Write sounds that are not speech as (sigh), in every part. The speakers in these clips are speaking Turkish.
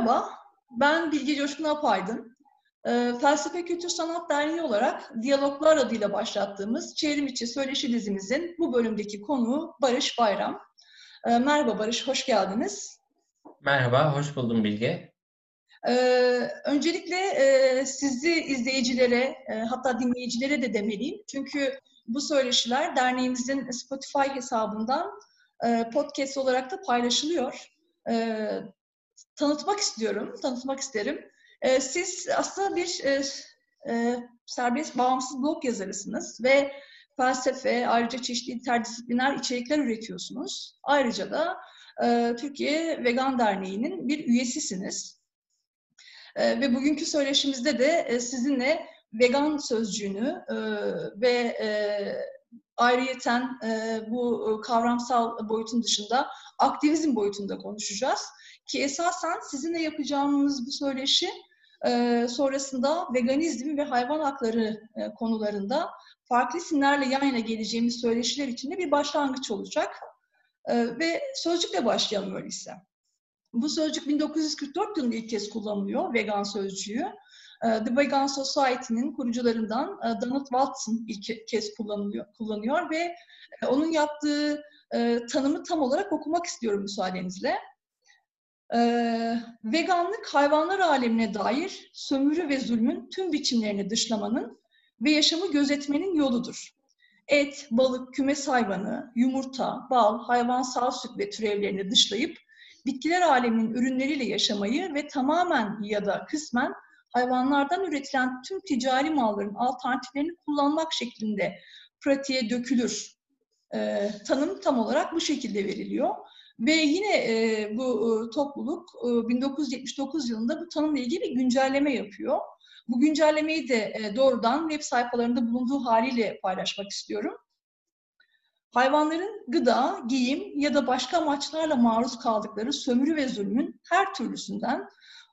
Merhaba, ben Bilge Coşkun Apaydın. E, Felsefe Kültür Sanat Derneği olarak Diyaloglar adıyla başlattığımız çevrim içi söyleşi dizimizin bu bölümdeki konuğu Barış Bayram. E, merhaba Barış, hoş geldiniz. Merhaba, hoş buldum Bilge. Ee, öncelikle e, sizi izleyicilere, e, hatta dinleyicilere de demeliyim. Çünkü bu söyleşiler derneğimizin Spotify hesabından e, podcast olarak da paylaşılıyor. E, tanıtmak istiyorum, tanıtmak isterim. E, siz aslında bir e, e, serbest, bağımsız blog yazarısınız ve felsefe, ayrıca çeşitli interdisipliner içerikler üretiyorsunuz. Ayrıca da e, Türkiye Vegan Derneği'nin bir üyesisiniz. E, ve bugünkü söyleşimizde de e, sizinle vegan sözcüğünü e, ve e, ayrıyeten e, bu kavramsal boyutun dışında aktivizm boyutunda konuşacağız. Ki esasen sizinle yapacağımız bu söyleşi e, sonrasında veganizm ve hayvan hakları e, konularında farklı isimlerle yan yana geleceğimiz söyleşiler için de bir başlangıç olacak. E, ve sözcükle başlayalım öyleyse. Bu sözcük 1944 yılında ilk kez kullanılıyor, vegan sözcüğü. The Vegan Society'nin kurucularından Donald Watson ilk kez kullanılıyor, kullanıyor ve onun yaptığı tanımı tam olarak okumak istiyorum müsaadenizle. Ee, veganlık hayvanlar alemine dair sömürü ve zulmün tüm biçimlerini dışlamanın ve yaşamı gözetmenin yoludur. Et, balık, kümes hayvanı, yumurta, bal, hayvansal süt ve türevlerini dışlayıp bitkiler aleminin ürünleriyle yaşamayı ve tamamen ya da kısmen hayvanlardan üretilen tüm ticari malların alternatiflerini kullanmak şeklinde pratiğe dökülür. E, tanım tam olarak bu şekilde veriliyor. Ve yine e, bu e, topluluk e, 1979 yılında bu tanımla ilgili bir güncelleme yapıyor. Bu güncellemeyi de e, doğrudan web sayfalarında bulunduğu haliyle paylaşmak istiyorum. Hayvanların gıda, giyim ya da başka amaçlarla maruz kaldıkları sömürü ve zulmün her türlüsünden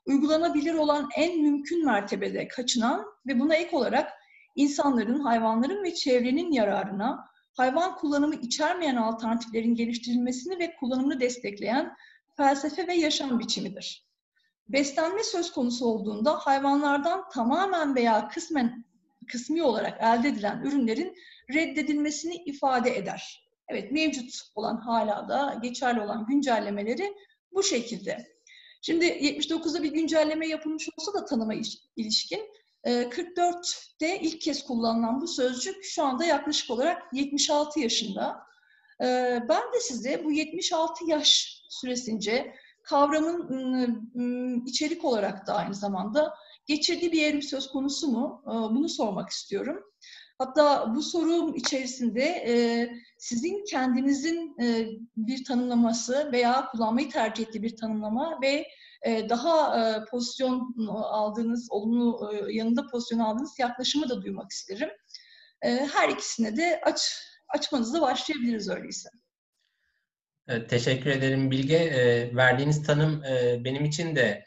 uygulanabilir olan en mümkün mertebede kaçınan ve buna ek olarak insanların, hayvanların ve çevrenin yararına hayvan kullanımı içermeyen alternatiflerin geliştirilmesini ve kullanımını destekleyen felsefe ve yaşam biçimidir. Beslenme söz konusu olduğunda hayvanlardan tamamen veya kısmen kısmi olarak elde edilen ürünlerin reddedilmesini ifade eder. Evet mevcut olan hala da geçerli olan güncellemeleri bu şekilde. Şimdi 79'da bir güncelleme yapılmış olsa da tanıma ilişkin 44'te e, ilk kez kullanılan bu sözcük şu anda yaklaşık olarak 76 yaşında. E, ben de size bu 76 yaş süresince kavramın içerik olarak da aynı zamanda geçirdiği bir evrim söz konusu mu? E, bunu sormak istiyorum. Hatta bu sorum içerisinde sizin kendinizin bir tanımlaması veya kullanmayı tercih ettiği bir tanımlama ve daha pozisyon aldığınız, olumlu yanında pozisyon aldığınız yaklaşımı da duymak isterim. her ikisine de aç, açmanızla başlayabiliriz öyleyse. Teşekkür ederim Bilge. verdiğiniz tanım benim için de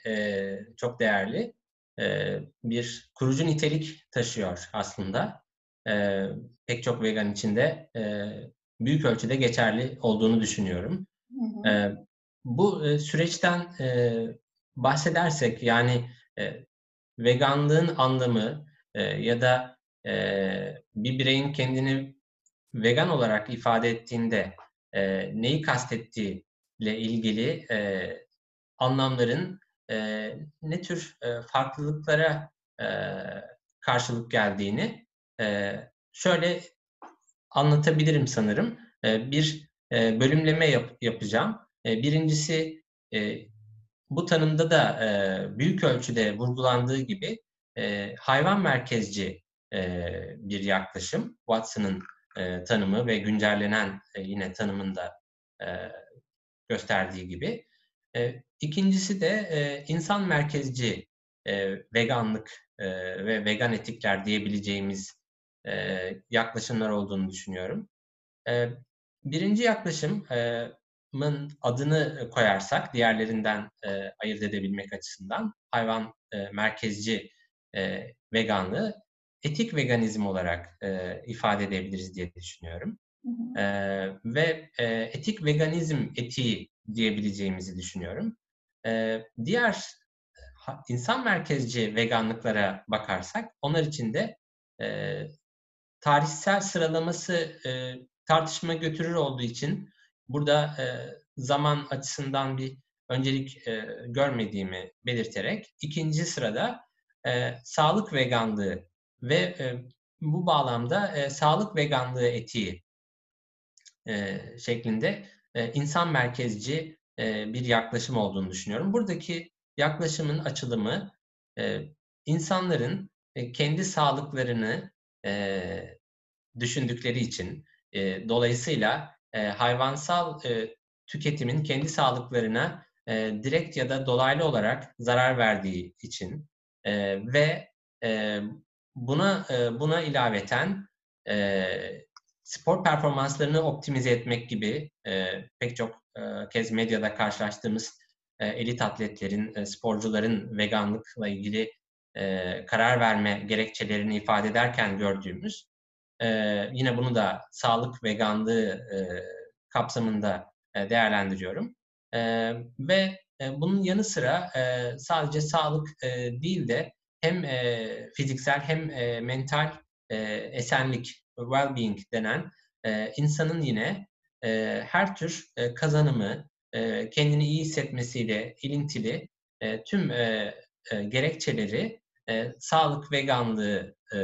çok değerli. bir kurucu nitelik taşıyor aslında. pek çok vegan içinde büyük ölçüde geçerli olduğunu düşünüyorum. Hı hı. Bu süreçten bahsedersek yani veganlığın anlamı ya da bir bireyin kendini vegan olarak ifade ettiğinde neyi kastettiği ile ilgili anlamların ne tür farklılıklara karşılık geldiğini şöyle anlatabilirim sanırım. Bir bölümleme yap, yapacağım. Birincisi bu tanımda da büyük ölçüde vurgulandığı gibi hayvan merkezci bir yaklaşım. Watson'ın tanımı ve güncellenen yine tanımında gösterdiği gibi. İkincisi de insan merkezci veganlık ve vegan etikler diyebileceğimiz yaklaşımlar olduğunu düşünüyorum. Birinci yaklaşımın adını koyarsak diğerlerinden ayırt edebilmek açısından hayvan merkezci veganlığı etik veganizm olarak ifade edebiliriz diye düşünüyorum. Hı hı. Ve etik veganizm etiği diyebileceğimizi düşünüyorum. Diğer insan merkezci veganlıklara bakarsak onlar için de e, tarihsel sıralaması e, tartışma götürür olduğu için burada e, zaman açısından bir öncelik e, görmediğimi belirterek ikinci sırada e, sağlık veganlığı ve e, bu bağlamda e, sağlık veganlığı etiği e, şeklinde e, insan merkezci e, bir yaklaşım olduğunu düşünüyorum. Buradaki yaklaşımın açılımı e, insanların e, kendi sağlıklarını e, düşündükleri için e, dolayısıyla e, hayvansal e, tüketimin kendi sağlıklarına e, direkt ya da dolaylı olarak zarar verdiği için e, ve e, buna e, buna ilaveten e, spor performanslarını optimize etmek gibi e, pek çok e, kez medyada karşılaştığımız e, elit atletlerin, e, sporcuların veganlıkla ilgili e, karar verme gerekçelerini ifade ederken gördüğümüz e, yine bunu da sağlık veganlığı e, kapsamında e, değerlendiriyorum. E, ve e, bunun yanı sıra e, sadece sağlık e, değil de hem e, fiziksel hem e, mental e, esenlik, well-being denen e, insanın yine e, her tür e, kazanımı, e, kendini iyi hissetmesiyle ilintili e, tüm e, e, gerekçeleri e, sağlık veganlığının e,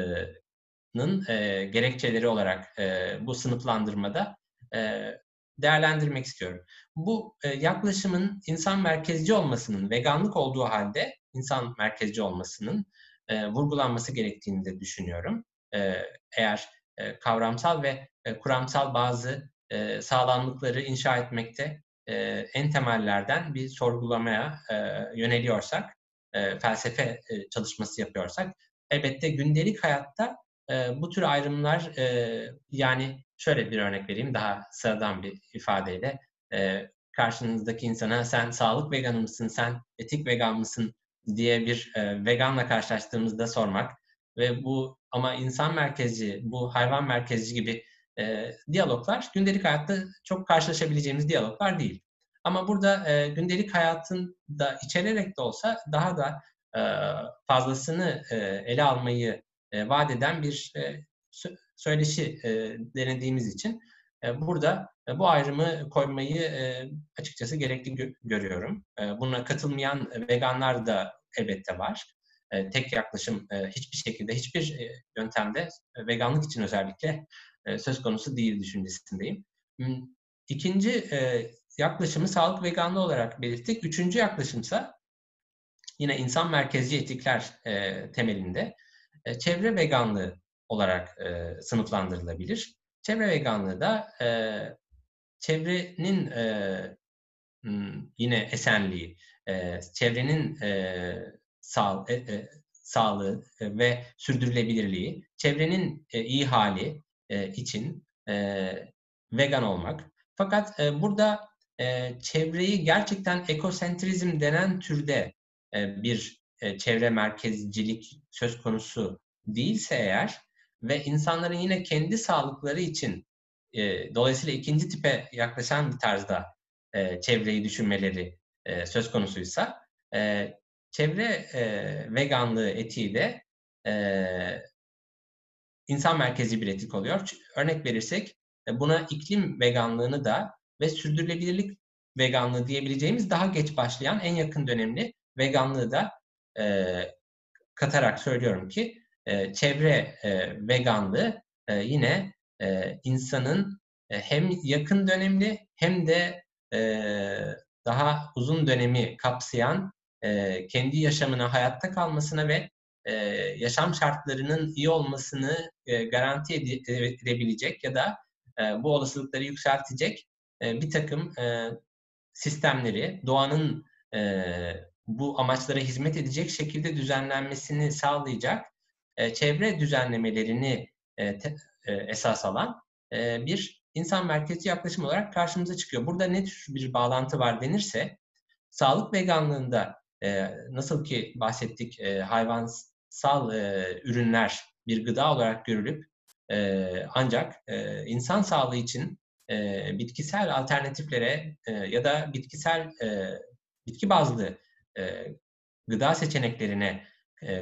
gerekçeleri olarak e, bu sınıflandırmada e, değerlendirmek istiyorum. Bu e, yaklaşımın insan merkezci olmasının, veganlık olduğu halde insan merkezci olmasının e, vurgulanması gerektiğini de düşünüyorum. E, eğer e, kavramsal ve e, kuramsal bazı e, sağlamlıkları inşa etmekte e, en temellerden bir sorgulamaya e, yöneliyorsak, e, felsefe e, çalışması yapıyorsak, elbette gündelik hayatta e, bu tür ayrımlar e, yani şöyle bir örnek vereyim daha sıradan bir ifadeyle e, karşınızdaki insana sen sağlık veganı mısın, sen etik vegan mısın diye bir e, veganla karşılaştığımızda sormak ve bu ama insan merkezci, bu hayvan merkezci gibi e, diyaloglar gündelik hayatta çok karşılaşabileceğimiz diyaloglar değil. Ama burada e, gündelik hayatın da içererek de olsa daha da e, fazlasını e, ele almayı e, vaat eden bir e, söyleşi e, denediğimiz için e, burada e, bu ayrımı koymayı e, açıkçası gerekli gö- görüyorum. E, buna katılmayan veganlar da elbette var. E, tek yaklaşım e, hiçbir şekilde, hiçbir e, yöntemde e, veganlık için özellikle e, söz konusu değil düşüncesindeyim. İkinci e, yaklaşımı sağlık veganlığı olarak belirttik. Üçüncü yaklaşımsa yine insan merkezci etikler e, temelinde çevre veganlığı olarak e, sınıflandırılabilir. Çevre veganlığı da e, çevrenin e, yine esenliği, e, çevrenin e, sağ, e, e, sağlığı ve sürdürülebilirliği, çevrenin e, iyi hali e, için e, vegan olmak. Fakat e, burada e, çevreyi gerçekten ekosentrizm denen türde e, bir e, çevre merkezcilik söz konusu değilse eğer ve insanların yine kendi sağlıkları için e, dolayısıyla ikinci tipe yaklaşan bir tarzda e, çevreyi düşünmeleri e, söz konusuysa e, çevre e, veganlığı etiği de e, insan merkezi bir etik oluyor. Örnek verirsek e, buna iklim veganlığını da ve sürdürülebilirlik veganlığı diyebileceğimiz daha geç başlayan en yakın dönemli veganlığı da e, katarak söylüyorum ki e, çevre e, veganlığı e, yine e, insanın e, hem yakın dönemli hem de daha uzun dönemi kapsayan kendi yaşamına, hayatta kalmasına ve yaşam şartlarının iyi olmasını garanti edebilecek ya da bu olasılıkları yükseltecek bir takım sistemleri, doğanın bu amaçlara hizmet edecek şekilde düzenlenmesini sağlayacak e, çevre düzenlemelerini e, e, esas alan bir insan merkezli yaklaşım olarak karşımıza çıkıyor. Burada ne tür bir bağlantı var denirse, sağlık veganlığında nasıl ki bahsettik hayvansal ürünler bir gıda olarak görülüp ancak insan sağlığı için bitkisel alternatiflere ya da bitkisel bitki bazlı gıda seçeneklerine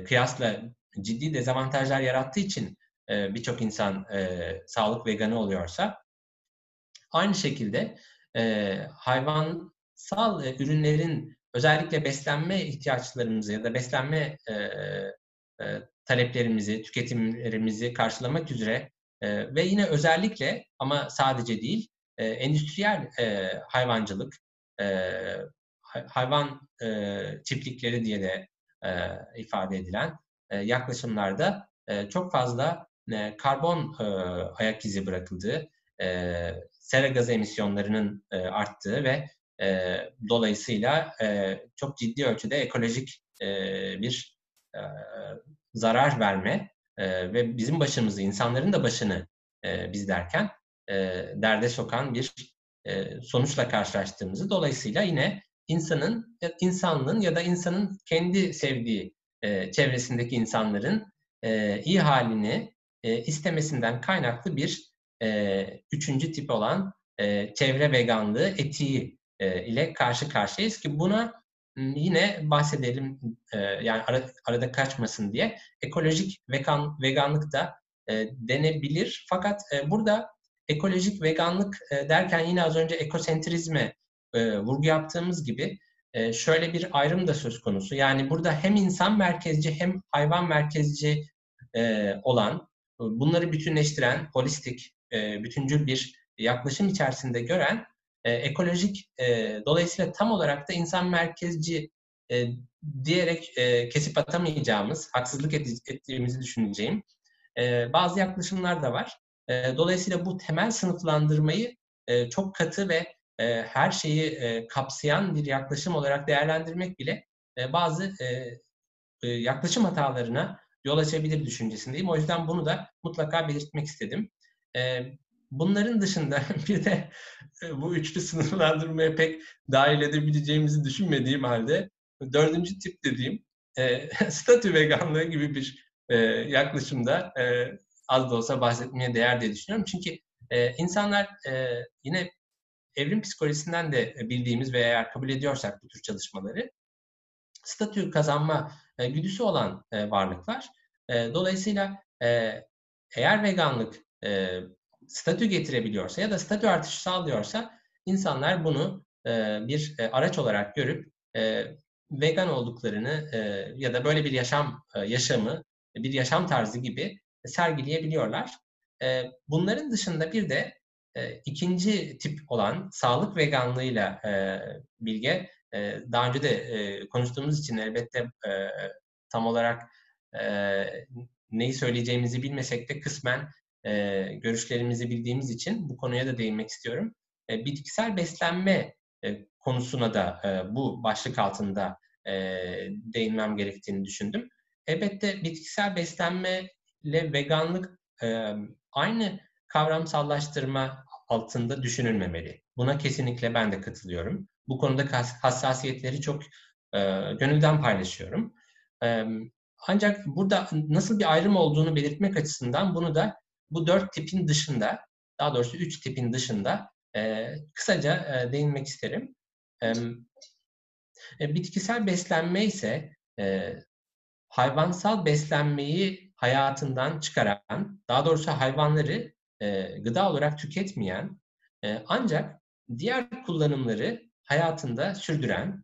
kıyasla ciddi dezavantajlar yarattığı için e, birçok insan e, sağlık veganı oluyorsa aynı şekilde e, hayvansal ürünlerin özellikle beslenme ihtiyaçlarımızı ya da beslenme taleplerimizi, tüketimlerimizi karşılamak üzere ve yine özellikle ama sadece değil endüstriyel e, hayvancılık, hayvan çiftlikleri diye de ifade edilen yaklaşımlarda e, çok fazla e, karbon e, ayak izi bırakıldığı, e, sera gazı emisyonlarının e, arttığı ve e, dolayısıyla e, çok ciddi ölçüde ekolojik e, bir e, zarar verme e, ve bizim başımızı, insanların da başını e, biz derken e, derde sokan bir e, sonuçla karşılaştığımızı dolayısıyla yine insanın, insanlığın ya da insanın kendi sevdiği e, çevresindeki insanların e, iyi halini e, istemesinden kaynaklı bir e, üçüncü tip olan e, çevre veganlığı etiği e, ile karşı karşıyayız ki buna yine bahsedelim e, yani ara, arada kaçmasın diye. Ekolojik vegan veganlık da e, denebilir. Fakat e, burada ekolojik veganlık e, derken yine az önce ekosentrizme e, vurgu yaptığımız gibi e, şöyle bir ayrım da söz konusu. Yani burada hem insan merkezci hem hayvan merkezci e, olan, bunları bütünleştiren, holistik, e, bütüncül bir yaklaşım içerisinde gören e, ekolojik, dolayısıyla tam olarak da insan merkezci diyerek kesip atamayacağımız, haksızlık ettiğimizi düşüneceğim bazı yaklaşımlar da var. Dolayısıyla bu temel sınıflandırmayı çok katı ve her şeyi e, kapsayan bir yaklaşım olarak değerlendirmek bile bazı yaklaşım hatalarına yol açabilir düşüncesindeyim. O yüzden bunu da mutlaka belirtmek istedim. Bunların dışında (laughs) bir de bu üçlü sınıflandırmaya pek dahil edebileceğimizi düşünmediğim halde dördüncü tip dediğim e, (laughs) statü veganlığı gibi bir yaklaşımda az da olsa bahsetmeye değer diye düşünüyorum. Çünkü insanlar yine evrim psikolojisinden de bildiğimiz veya eğer kabul ediyorsak bu tür çalışmaları statü kazanma e, güdüsü olan e, varlıklar. E, dolayısıyla e, eğer veganlık e, statü getirebiliyorsa ya da statü artışı sağlıyorsa insanlar bunu e, bir e, araç olarak görüp e, vegan olduklarını e, ya da böyle bir yaşam e, yaşamı, bir yaşam tarzı gibi sergileyebiliyorlar. E, bunların dışında bir de e, ikinci tip olan sağlık veganlığıyla e, Bilge e, daha önce de e, konuştuğumuz için elbette e, tam olarak e, neyi söyleyeceğimizi bilmesek de kısmen e, görüşlerimizi bildiğimiz için bu konuya da değinmek istiyorum. E, bitkisel beslenme e, konusuna da e, bu başlık altında e, değinmem gerektiğini düşündüm. Elbette bitkisel beslenme ile veganlık e, aynı kavramsallaştırma altında düşünülmemeli. Buna kesinlikle ben de katılıyorum. Bu konuda hassasiyetleri çok e, gönülden paylaşıyorum. E, ancak burada nasıl bir ayrım olduğunu belirtmek açısından bunu da bu dört tipin dışında, daha doğrusu üç tipin dışında e, kısaca e, değinmek isterim. E, e, bitkisel beslenme ise e, hayvansal beslenmeyi hayatından çıkaran, daha doğrusu hayvanları e, gıda olarak tüketmeyen e, ancak diğer kullanımları hayatında sürdüren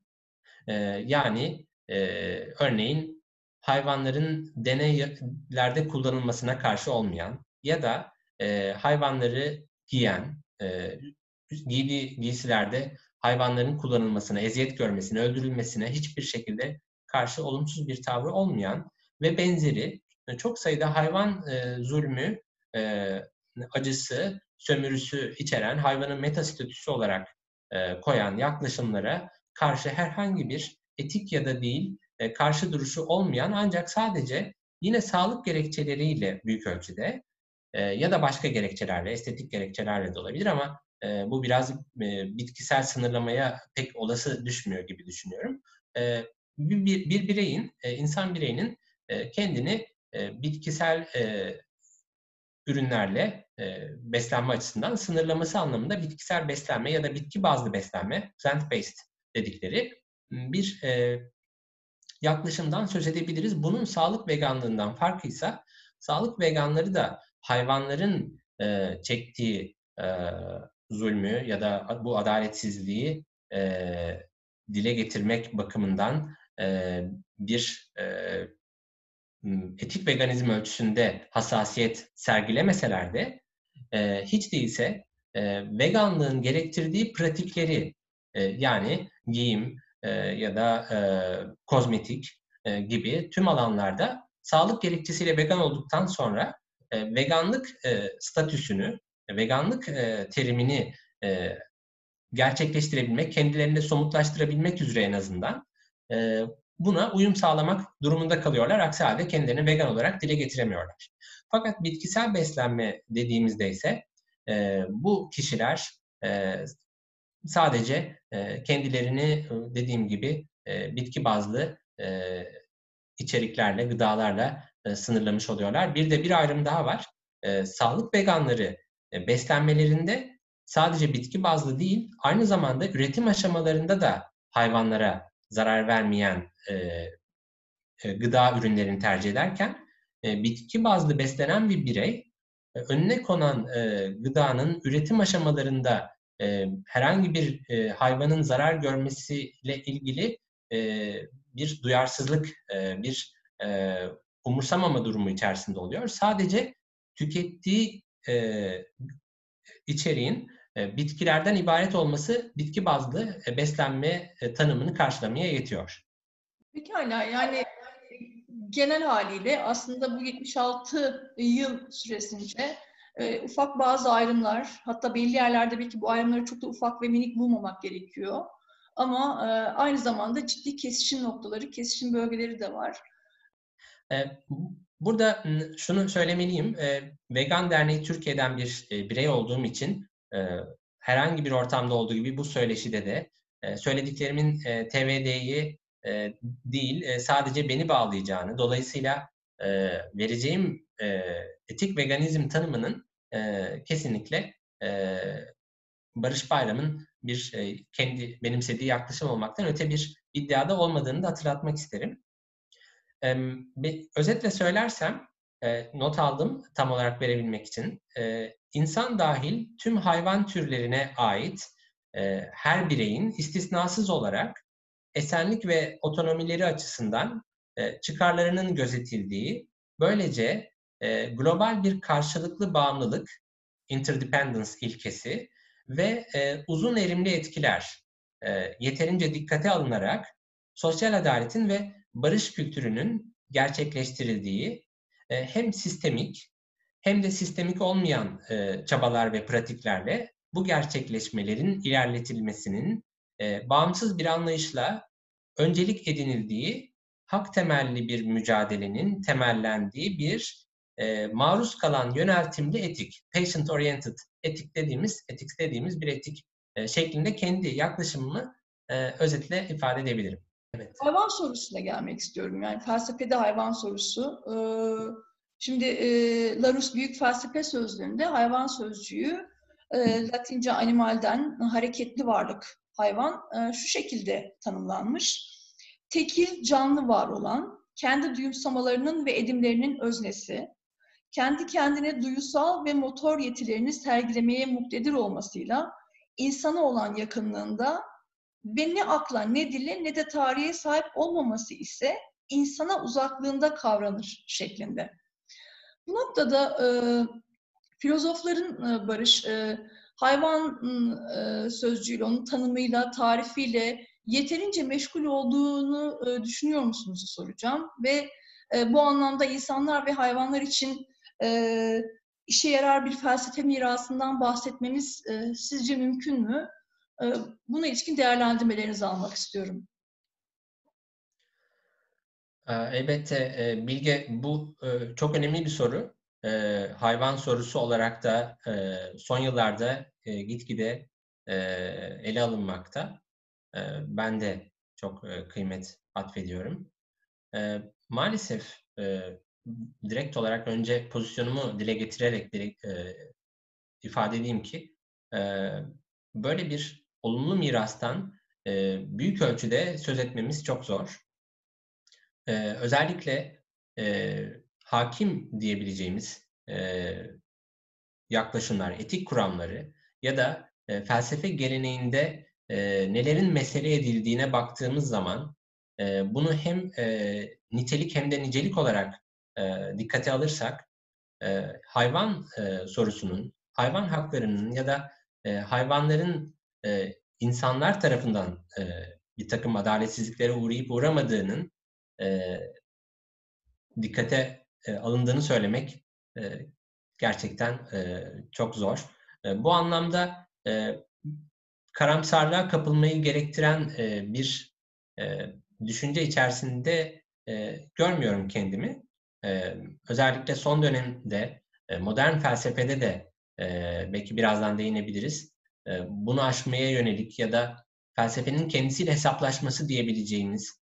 e, yani e, örneğin hayvanların deneylerde kullanılmasına karşı olmayan ya da e, hayvanları giyen, e, giydiği giysilerde hayvanların kullanılmasına, eziyet görmesine, öldürülmesine hiçbir şekilde karşı olumsuz bir tavrı olmayan ve benzeri çok sayıda hayvan e, zulmü, e, acısı, sömürüsü içeren hayvanın metastatüsü olarak e, koyan yaklaşımlara karşı herhangi bir etik ya da değil e, karşı duruşu olmayan ancak sadece yine sağlık gerekçeleriyle büyük ölçüde e, ya da başka gerekçelerle, estetik gerekçelerle de olabilir ama bu biraz bitkisel sınırlamaya pek olası düşmüyor gibi düşünüyorum. Bir, bir, bir bireyin, insan bireyinin kendini bitkisel ürünlerle e, beslenme açısından sınırlaması anlamında bitkisel beslenme ya da bitki bazlı beslenme, plant-based dedikleri bir e, yaklaşımdan söz edebiliriz. Bunun sağlık veganlığından farkıysa sağlık veganları da hayvanların e, çektiği e, zulmü ya da bu adaletsizliği e, dile getirmek bakımından e, bir e, etik veganizm ölçüsünde hassasiyet sergilemeseler de e, hiç değilse e, veganlığın gerektirdiği pratikleri e, yani giyim e, ya da e, kozmetik e, gibi tüm alanlarda sağlık gerekçesiyle vegan olduktan sonra e, veganlık e, statüsünü, veganlık e, terimini e, gerçekleştirebilmek, kendilerinde somutlaştırabilmek üzere en azından e, buna uyum sağlamak durumunda kalıyorlar. Aksi halde kendilerini vegan olarak dile getiremiyorlar. Fakat bitkisel beslenme dediğimizde ise e, bu kişiler e, sadece e, kendilerini dediğim gibi e, bitki bazlı e, içeriklerle, gıdalarla e, sınırlamış oluyorlar. Bir de bir ayrım daha var. E, sağlık veganları e, beslenmelerinde sadece bitki bazlı değil, aynı zamanda üretim aşamalarında da hayvanlara zarar vermeyen e, e, gıda ürünlerini tercih ederken e, bitki bazlı beslenen bir birey e, önüne konan e, gıdanın üretim aşamalarında e, herhangi bir e, hayvanın zarar görmesiyle ilgili e, bir duyarsızlık, e, bir e, umursamama durumu içerisinde oluyor. Sadece tükettiği e, içeriğin bitkilerden ibaret olması bitki bazlı e, beslenme e, tanımını karşılamaya yetiyor. Pekala yani genel haliyle aslında bu 76 yıl süresince e, ufak bazı ayrımlar, hatta belli yerlerde belki bu ayrımları çok da ufak ve minik bulmamak gerekiyor. Ama e, aynı zamanda ciddi kesişim noktaları, kesişim bölgeleri de var. E, burada şunu söylemeliyim. E, Vegan Derneği Türkiye'den bir e, birey olduğum için e, herhangi bir ortamda olduğu gibi bu söyleşide de e, söylediklerimin e, TVD'yi e, değil e, sadece beni bağlayacağını, dolayısıyla e, vereceğim e, etik veganizm tanımının e, kesinlikle e, Barış Bayram'ın bir e, kendi benimsediği yaklaşım olmaktan öte bir iddiada olmadığını da hatırlatmak isterim. E, bir, özetle söylersem, e, not aldım tam olarak verebilmek için. E, insan dahil tüm hayvan türlerine ait e, her bireyin istisnasız olarak esenlik ve otonomileri açısından e, çıkarlarının gözetildiği, böylece e, global bir karşılıklı bağımlılık, interdependence ilkesi ve e, uzun erimli etkiler e, yeterince dikkate alınarak sosyal adaletin ve barış kültürünün gerçekleştirildiği e, hem sistemik hem de sistemik olmayan e, çabalar ve pratiklerle bu gerçekleşmelerin ilerletilmesinin e, bağımsız bir anlayışla öncelik edinildiği hak temelli bir mücadelenin temellendiği bir maruz kalan yöneltimli etik, patient oriented etik dediğimiz, etik dediğimiz bir etik şeklinde kendi yaklaşımımı özetle ifade edebilirim. Evet. Hayvan sorusuna gelmek istiyorum. Yani felsefede hayvan sorusu. E, şimdi e, Larus Büyük Felsefe Sözlüğü'nde hayvan sözcüğü e, Latince animalden hareketli varlık hayvan e, şu şekilde tanımlanmış. Tekil canlı var olan, kendi duyumsamalarının ve edimlerinin öznesi, kendi kendine duyusal ve motor yetilerini sergilemeye muktedir olmasıyla insana olan yakınlığında ve ne akla, ne dile, ne de tarihe sahip olmaması ise insana uzaklığında kavranır şeklinde. Bu noktada e, filozofların e, Barış, e, hayvan e, sözcüğüyle, onun tanımıyla, tarifiyle yeterince meşgul olduğunu e, düşünüyor musunuz soracağım. Ve e, bu anlamda insanlar ve hayvanlar için e, işe yarar bir felsefe mirasından bahsetmemiz e, sizce mümkün mü? E, buna ilişkin değerlendirmelerinizi almak istiyorum. Elbette Bilge bu çok önemli bir soru. Hayvan sorusu olarak da son yıllarda gitgide ele alınmakta. Ben de çok kıymet atfediyorum. Maalesef direkt olarak önce pozisyonumu dile getirerek e, ifade edeyim ki e, böyle bir olumlu mirastan e, büyük ölçüde söz etmemiz çok zor. e, özellikle e, hakim diyebileceğimiz e, yaklaşımlar, etik kuramları ya da e, felsefe geleneğinde e, nelerin mesele edildiğine baktığımız zaman e, bunu hem e, nitelik hem de nicelik olarak e, dikkate alırsak e, hayvan e, sorusunun, hayvan haklarının ya da e, hayvanların e, insanlar tarafından e, bir takım adaletsizliklere uğrayıp uğramadığının e, dikkate e, alındığını söylemek e, gerçekten e, çok zor. E, bu anlamda e, karamsarlığa kapılmayı gerektiren e, bir e, düşünce içerisinde e, görmüyorum kendimi. E, özellikle son dönemde e, modern felsefede de e, belki birazdan değinebiliriz. E, bunu aşmaya yönelik ya da felsefenin kendisiyle hesaplaşması diyebileceğimiz,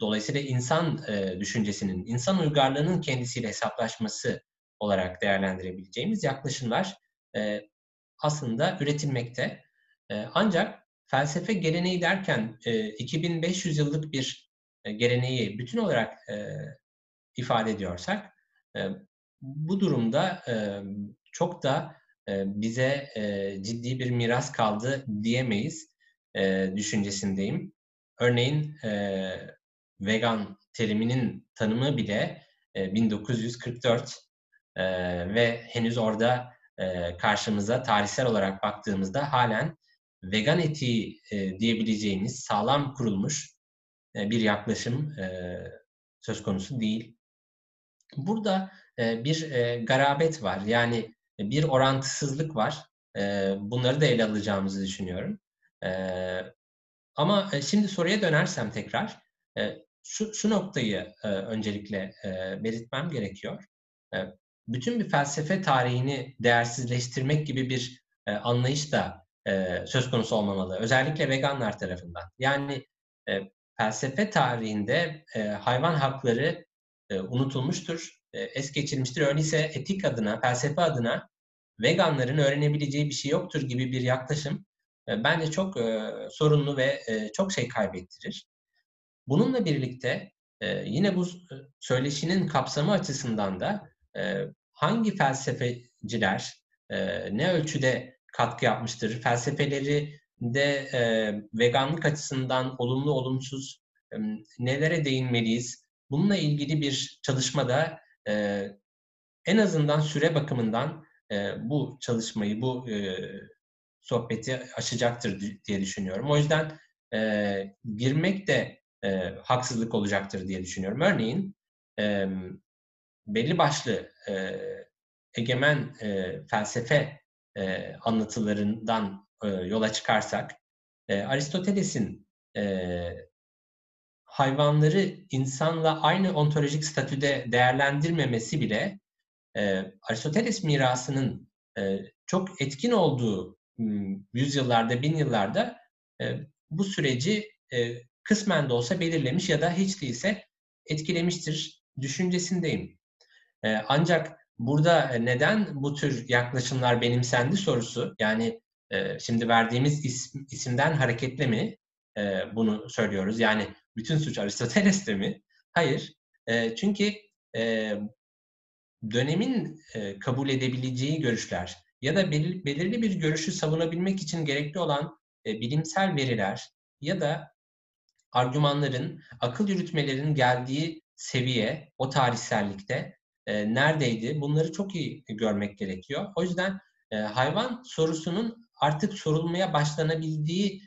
dolayısıyla insan e, düşüncesinin, insan uygarlığının kendisiyle hesaplaşması olarak değerlendirebileceğimiz yaklaşımlar e, aslında üretilmekte. Ancak felsefe geleneği derken e, 2500 yıllık bir geleneği bütün olarak ifade ediyorsak, bu durumda çok da bize e, ciddi bir miras kaldı diyemeyiz e, düşüncesindeyim. Örneğin e, vegan teriminin tanımı bile e, 1944 e, ve henüz orada e, karşımıza tarihsel olarak baktığımızda halen vegan etiği e, diyebileceğimiz sağlam kurulmuş e, bir yaklaşım e, söz konusu değil. Burada e, bir e, garabet var. Yani bir orantısızlık var. E, bunları da ele alacağımızı düşünüyorum. E, ama e, şimdi soruya dönersem tekrar, e, şu, şu noktayı e, öncelikle belirtmem gerekiyor. Bütün bir felsefe tarihini değersizleştirmek gibi bir anlayış da söz konusu olmamalı. Özellikle veganlar tarafından. Yani felsefe tarihinde hayvan hakları unutulmuştur, es geçilmiştir. Öyleyse etik adına, felsefe adına veganların öğrenebileceği bir şey yoktur gibi bir yaklaşım e, bence çok e, sorunlu ve e, çok şey kaybettirir. Bununla birlikte e, yine bu söyleşinin kapsamı açısından da e, hangi felsefeciler e, ne ölçüde katkı yapmıştır? Felsefeleri de e, veganlık açısından olumlu olumsuz e, nelere değinmeliyiz? Bununla ilgili bir çalışmada e, en azından süre bakımından e, bu çalışmayı, bu e, sohbeti aşacaktır diye düşünüyorum. O yüzden e, girmek de e, haksızlık olacaktır diye düşünüyorum. Örneğin e, belli başlı e, egemen e, felsefe e, anlatılarından e, yola çıkarsak e, Aristoteles'in e, hayvanları insanla aynı ontolojik statüde değerlendirmemesi bile e, Aristoteles mirasının e, çok etkin olduğu yüzyıllarda, bin yıllarda e, bu süreci e, kısmen de olsa belirlemiş ya da hiç değilse etkilemiştir düşüncesindeyim. E, ancak burada neden bu tür yaklaşımlar benimsendi sorusu, yani e, şimdi verdiğimiz isim, isimden hareketle mi e, bunu söylüyoruz? Yani bütün suç Aristoteles'te mi? Hayır. E, çünkü e, dönemin e, kabul edebileceği görüşler ya da belir, belirli bir görüşü savunabilmek için gerekli olan e, bilimsel veriler ya da argümanların, akıl yürütmelerin geldiği seviye o tarihsellikte e, neredeydi? Bunları çok iyi görmek gerekiyor. O yüzden e, hayvan sorusunun artık sorulmaya başlanabildiği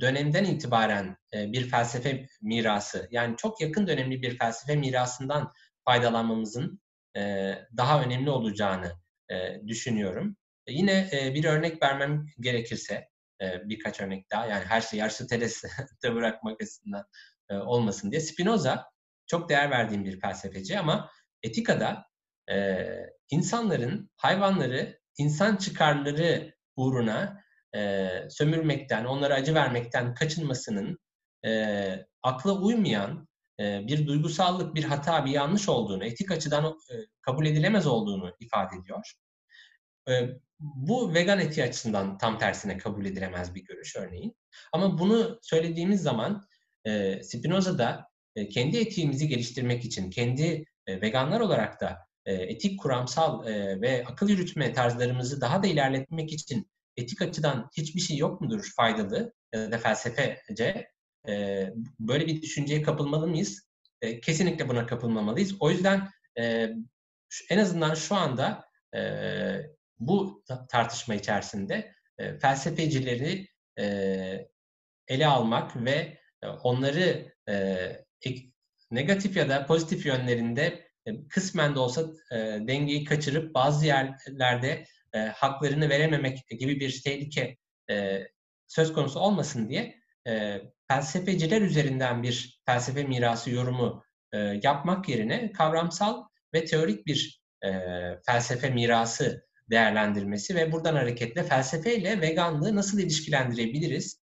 dönemden itibaren e, bir felsefe mirası, yani çok yakın dönemli bir felsefe mirasından faydalanmamızın e, daha önemli olacağını e, düşünüyorum. E, yine e, bir örnek vermem gerekirse, e, birkaç örnek daha, yani her şeyi Aristoteles'te (laughs) bırakmak açısından e, olmasın diye. Spinoza çok değer verdiğim bir felsefeci ama etikada e, insanların hayvanları insan çıkarları uğruna e, sömürmekten, onlara acı vermekten kaçınmasının e, akla uymayan e, bir duygusallık, bir hata, bir yanlış olduğunu, etik açıdan e, kabul edilemez olduğunu ifade ediyor. E, bu vegan etiği açısından tam tersine kabul edilemez bir görüş örneğin. Ama bunu söylediğimiz zaman e, Spinoza da e, kendi etiğimizi geliştirmek için, kendi e, veganlar olarak da e, etik, kuramsal e, ve akıl yürütme tarzlarımızı daha da ilerletmek için etik açıdan hiçbir şey yok mudur faydalı ya da felsefece? E, böyle bir düşünceye kapılmalı mıyız? E, kesinlikle buna kapılmamalıyız. O yüzden e, en azından şu anda e, bu tartışma içerisinde e, felsefecileri e, ele almak ve e, onları e, negatif ya da pozitif yönlerinde e, kısmen de olsa e, dengeyi kaçırıp bazı yerlerde e, haklarını verememek gibi bir tehlike e, söz konusu olmasın diye e, felsefeciler üzerinden bir felsefe mirası yorumu e, yapmak yerine kavramsal ve teorik bir e, felsefe mirası değerlendirmesi ve buradan hareketle felsefeyle veganlığı nasıl ilişkilendirebiliriz?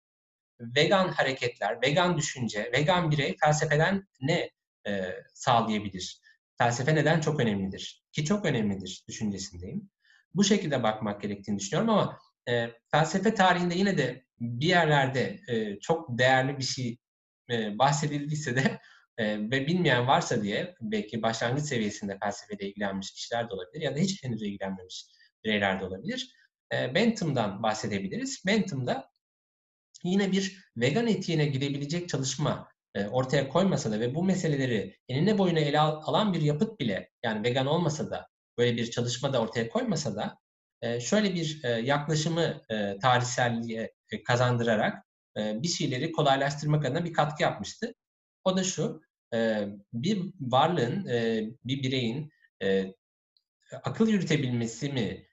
Vegan hareketler, vegan düşünce, vegan birey felsefeden ne e, sağlayabilir? Felsefe neden çok önemlidir? Ki çok önemlidir düşüncesindeyim. Bu şekilde bakmak gerektiğini düşünüyorum ama e, felsefe tarihinde yine de bir yerlerde e, çok değerli bir şey e, bahsedildiyse de (laughs) e, ve bilmeyen varsa diye belki başlangıç seviyesinde felsefeyle ilgilenmiş kişiler de olabilir ya da hiç henüz ilgilenmemiş bireyler de olabilir. E, Bentham'dan bahsedebiliriz. Bentham'da yine bir vegan etiğine gidebilecek çalışma e, ortaya koymasa da ve bu meseleleri enine boyuna ele alan bir yapıt bile yani vegan olmasa da böyle bir çalışma da ortaya koymasa da e, şöyle bir e, yaklaşımı e, tarihselliğe kazandırarak bir şeyleri kolaylaştırmak adına bir katkı yapmıştı. O da şu, bir varlığın, bir bireyin akıl yürütebilmesi mi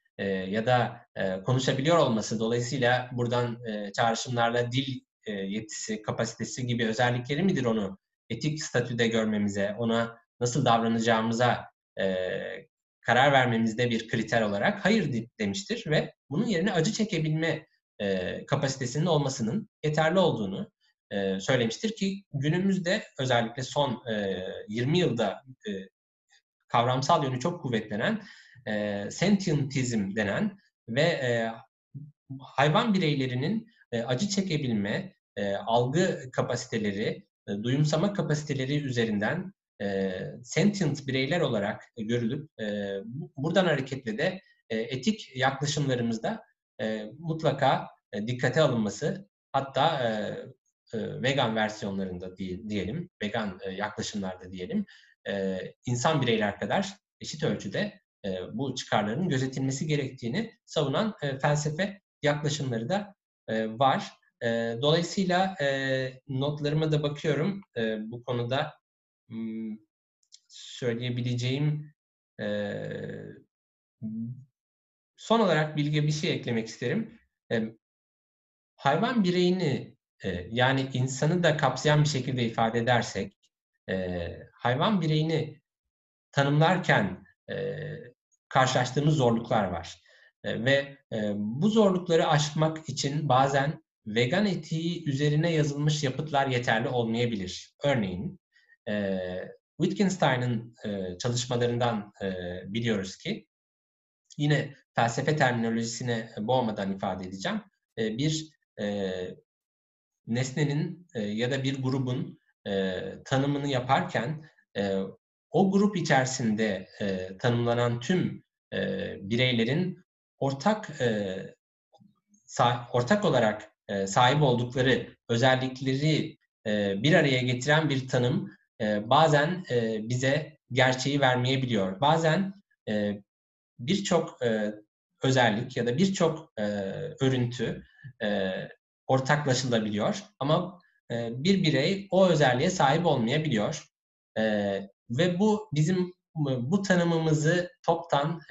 ya da konuşabiliyor olması dolayısıyla buradan çağrışımlarla dil yetisi, kapasitesi gibi özellikleri midir onu etik statüde görmemize, ona nasıl davranacağımıza karar vermemizde bir kriter olarak hayır demiştir ve bunun yerine acı çekebilme e, kapasitesinin olmasının yeterli olduğunu e, söylemiştir ki günümüzde özellikle son e, 20 yılda e, kavramsal yönü çok kuvvetlenen e, sentientizm denen ve hayvan bireylerinin acı çekebilme, algı kapasiteleri, e, duyumsama kapasiteleri üzerinden e, sentient bireyler olarak görülüp e, buradan hareketle de e, etik yaklaşımlarımızda e, mutlaka e, dikkate alınması hatta e, e, vegan versiyonlarında diye, diyelim, vegan e, yaklaşımlarda diyelim, e, insan bireyler kadar eşit ölçüde e, bu çıkarların gözetilmesi gerektiğini savunan e, felsefe yaklaşımları da e, var. E, dolayısıyla e, notlarıma da bakıyorum e, bu konuda söyleyebileceğim e, son olarak bilgi bir şey eklemek isterim. Hayvan bireyini yani insanı da kapsayan bir şekilde ifade edersek hayvan bireyini tanımlarken karşılaştığımız zorluklar var. Ve bu zorlukları aşmak için bazen vegan etiği üzerine yazılmış yapıtlar yeterli olmayabilir. Örneğin e, Wittgenstein'ın e, çalışmalarından e, biliyoruz ki yine felsefe terminolojisine boğmadan ifade edeceğim. E, bir e, nesnenin e, ya da bir grubun e, tanımını yaparken e, o grup içerisinde e, tanımlanan tüm e, bireylerin ortak e, sa- ortak olarak e, sahip oldukları özellikleri e, bir araya getiren bir tanım e, bazen e, bize gerçeği vermeyebiliyor. Bazen e, birçok e, özellik ya da birçok örüntü e, ortaklaşılabiliyor ama bir birey o özelliğe sahip olmayabiliyor. Ve bu bizim bu tanımımızı toptan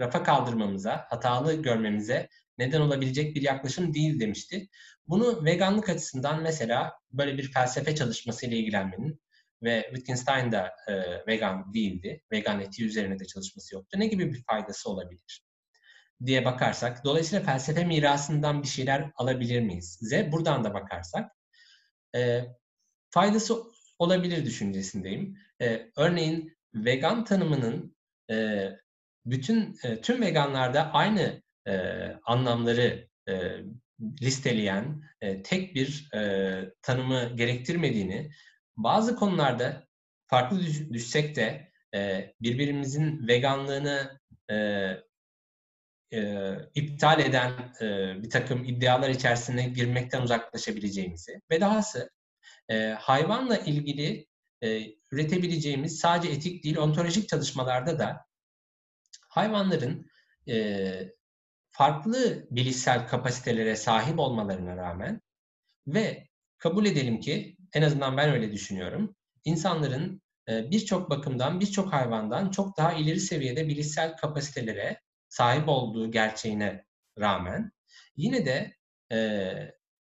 rafa kaldırmamıza, hatalı görmemize neden olabilecek bir yaklaşım değil demişti. Bunu veganlık açısından mesela böyle bir felsefe çalışmasıyla ilgilenmenin ve Wittgenstein de e, vegan değildi. Vegan etiği üzerine de çalışması yoktu. Ne gibi bir faydası olabilir? diye bakarsak, dolayısıyla felsefe mirasından bir şeyler alabilir miyiz? Z buradan da bakarsak, e, faydası olabilir düşüncesindeyim. E, örneğin vegan tanımının e, bütün e, tüm veganlarda aynı e, anlamları e, listeleyen e, tek bir e, tanımı gerektirmediğini, bazı konularda farklı düş, düşsek de e, birbirimizin veganlığını e, e, iptal eden e, bir takım iddialar içerisine girmekten uzaklaşabileceğimizi ve dahası e, hayvanla ilgili e, üretebileceğimiz sadece etik değil ontolojik çalışmalarda da hayvanların e, farklı bilişsel kapasitelere sahip olmalarına rağmen ve kabul edelim ki en azından ben öyle düşünüyorum. insanların e, birçok bakımdan, birçok hayvandan çok daha ileri seviyede bilişsel kapasitelere sahip olduğu gerçeğine rağmen yine de e,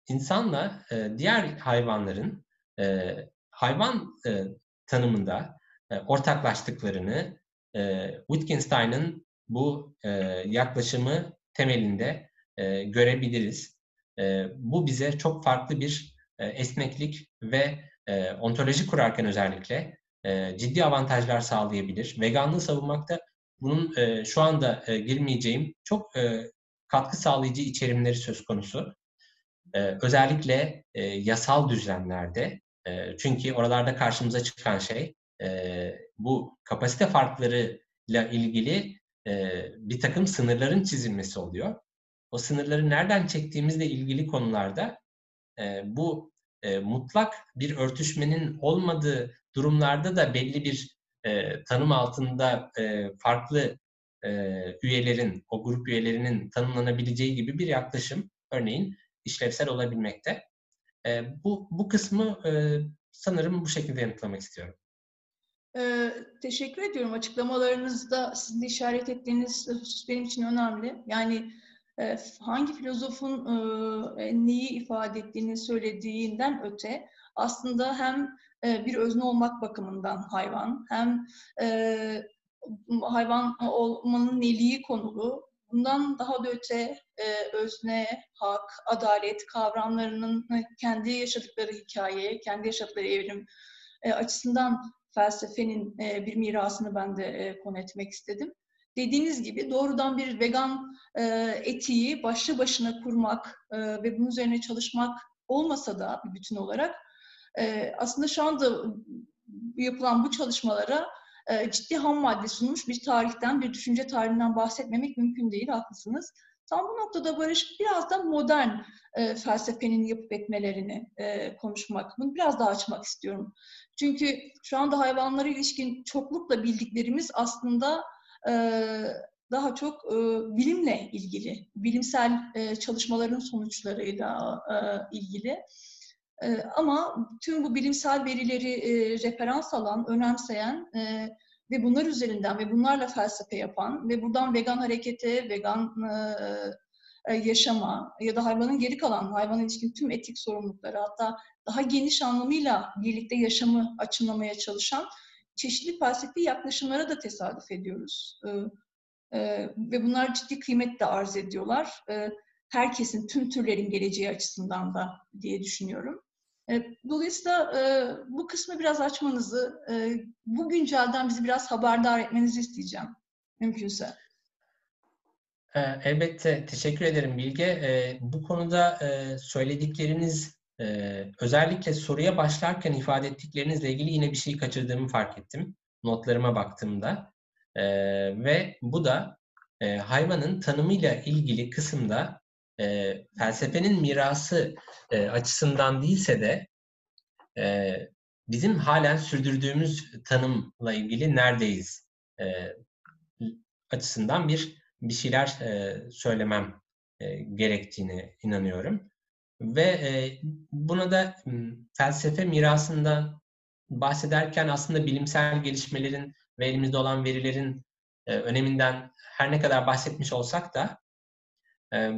insanla e, diğer hayvanların e, hayvan e, tanımında e, ortaklaştıklarını e, Wittgenstein'ın bu e, yaklaşımı temelinde e, görebiliriz. E, bu bize çok farklı bir e, esneklik ve e, ontoloji kurarken özellikle e, ciddi avantajlar sağlayabilir. Veganlığı savunmakta bunun e, şu anda e, girmeyeceğim çok e, katkı sağlayıcı içerimleri söz konusu. E, özellikle e, yasal düzlemlerde e, çünkü oralarda karşımıza çıkan şey e, bu kapasite farklarıyla ilgili e, bir takım sınırların çizilmesi oluyor. O sınırları nereden çektiğimizle ilgili konularda e, bu e, mutlak bir örtüşmenin olmadığı durumlarda da belli bir e, tanım altında e, farklı e, üyelerin, o grup üyelerinin tanımlanabileceği gibi bir yaklaşım örneğin işlevsel olabilmekte. E, bu, bu kısmı e, sanırım bu şekilde yanıtlamak istiyorum. Ee, teşekkür ediyorum. Açıklamalarınızda sizin işaret ettiğiniz husus benim için önemli. Yani e, hangi filozofun e, neyi ifade ettiğini söylediğinden öte aslında hem e, bir özne olmak bakımından hayvan hem e, hayvan olmanın neliği konulu. Bundan daha da öte e, özne, hak, adalet kavramlarının kendi yaşadıkları hikaye, kendi yaşadıkları evrim e, açısından felsefenin e, bir mirasını ben de e, konu etmek istedim. Dediğiniz gibi doğrudan bir vegan e, etiği başlı başına kurmak e, ve bunun üzerine çalışmak olmasa da bir bütün olarak e, aslında şu anda yapılan bu çalışmalara e, ciddi ham madde sunmuş bir tarihten, bir düşünce tarihinden bahsetmemek mümkün değil, haklısınız. Tam bu noktada Barış biraz da modern e, felsefenin yapıp etmelerini e, konuşmak, bunu biraz daha açmak istiyorum. Çünkü şu anda hayvanlara ilişkin çoklukla bildiklerimiz aslında e, daha çok e, bilimle ilgili, bilimsel e, çalışmaların sonuçlarıyla e, ilgili. E, ama tüm bu bilimsel verileri e, referans alan, önemseyen e, ve bunlar üzerinden ve bunlarla felsefe yapan ve buradan vegan harekete, vegan e, yaşama ya da hayvanın geri kalan hayvana ilişkin tüm etik sorumlulukları hatta daha geniş anlamıyla birlikte yaşamı açımlamaya çalışan çeşitli felsefi yaklaşımlara da tesadüf ediyoruz. E, e, ve bunlar ciddi kıymet de arz ediyorlar. E, herkesin, tüm türlerin geleceği açısından da diye düşünüyorum. E, dolayısıyla e, bu kısmı biraz açmanızı, e, bu güncelden bizi biraz haberdar etmenizi isteyeceğim, mümkünse. Elbette, teşekkür ederim Bilge. Bu konuda söyledikleriniz, özellikle soruya başlarken ifade ettiklerinizle ilgili yine bir şey kaçırdığımı fark ettim. Notlarıma baktığımda. Ve bu da hayvanın tanımıyla ilgili kısımda e, felsefenin mirası e, açısından değilse de e, bizim halen sürdürdüğümüz tanımla ilgili neredeyiz e, açısından bir bir şeyler e, söylemem e, gerektiğini inanıyorum. Ve e, buna da felsefe mirasından bahsederken aslında bilimsel gelişmelerin ve elimizde olan verilerin e, öneminden her ne kadar bahsetmiş olsak da e,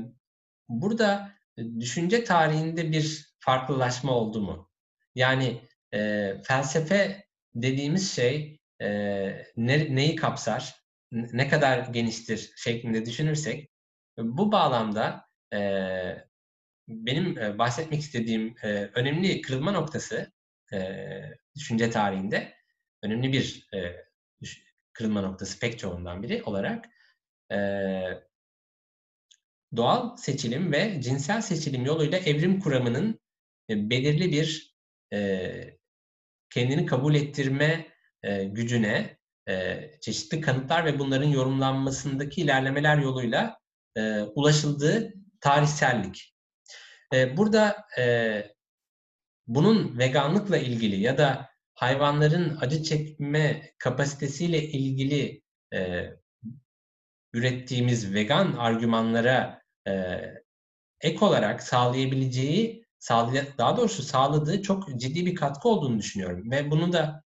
burada düşünce tarihinde bir farklılaşma oldu mu? Yani e, felsefe dediğimiz şey e, ne, neyi kapsar, ne kadar geniştir şeklinde düşünürsek bu bağlamda e, benim e, bahsetmek istediğim e, önemli kırılma noktası e, düşünce tarihinde önemli bir e, kırılma noktası pek çoğundan biri olarak e, doğal seçilim ve cinsel seçilim yoluyla evrim kuramının e, belirli bir e, kendini kabul ettirme e, gücüne e, çeşitli kanıtlar ve bunların yorumlanmasındaki ilerlemeler yoluyla e, ulaşıldığı tarihsellik. E, burada e, bunun veganlıkla ilgili ya da hayvanların acı çekme kapasitesiyle ilgili e, ürettiğimiz vegan argümanlara e, ek olarak sağlayabileceği, sağlay daha doğrusu sağladığı çok ciddi bir katkı olduğunu düşünüyorum. Ve bunu da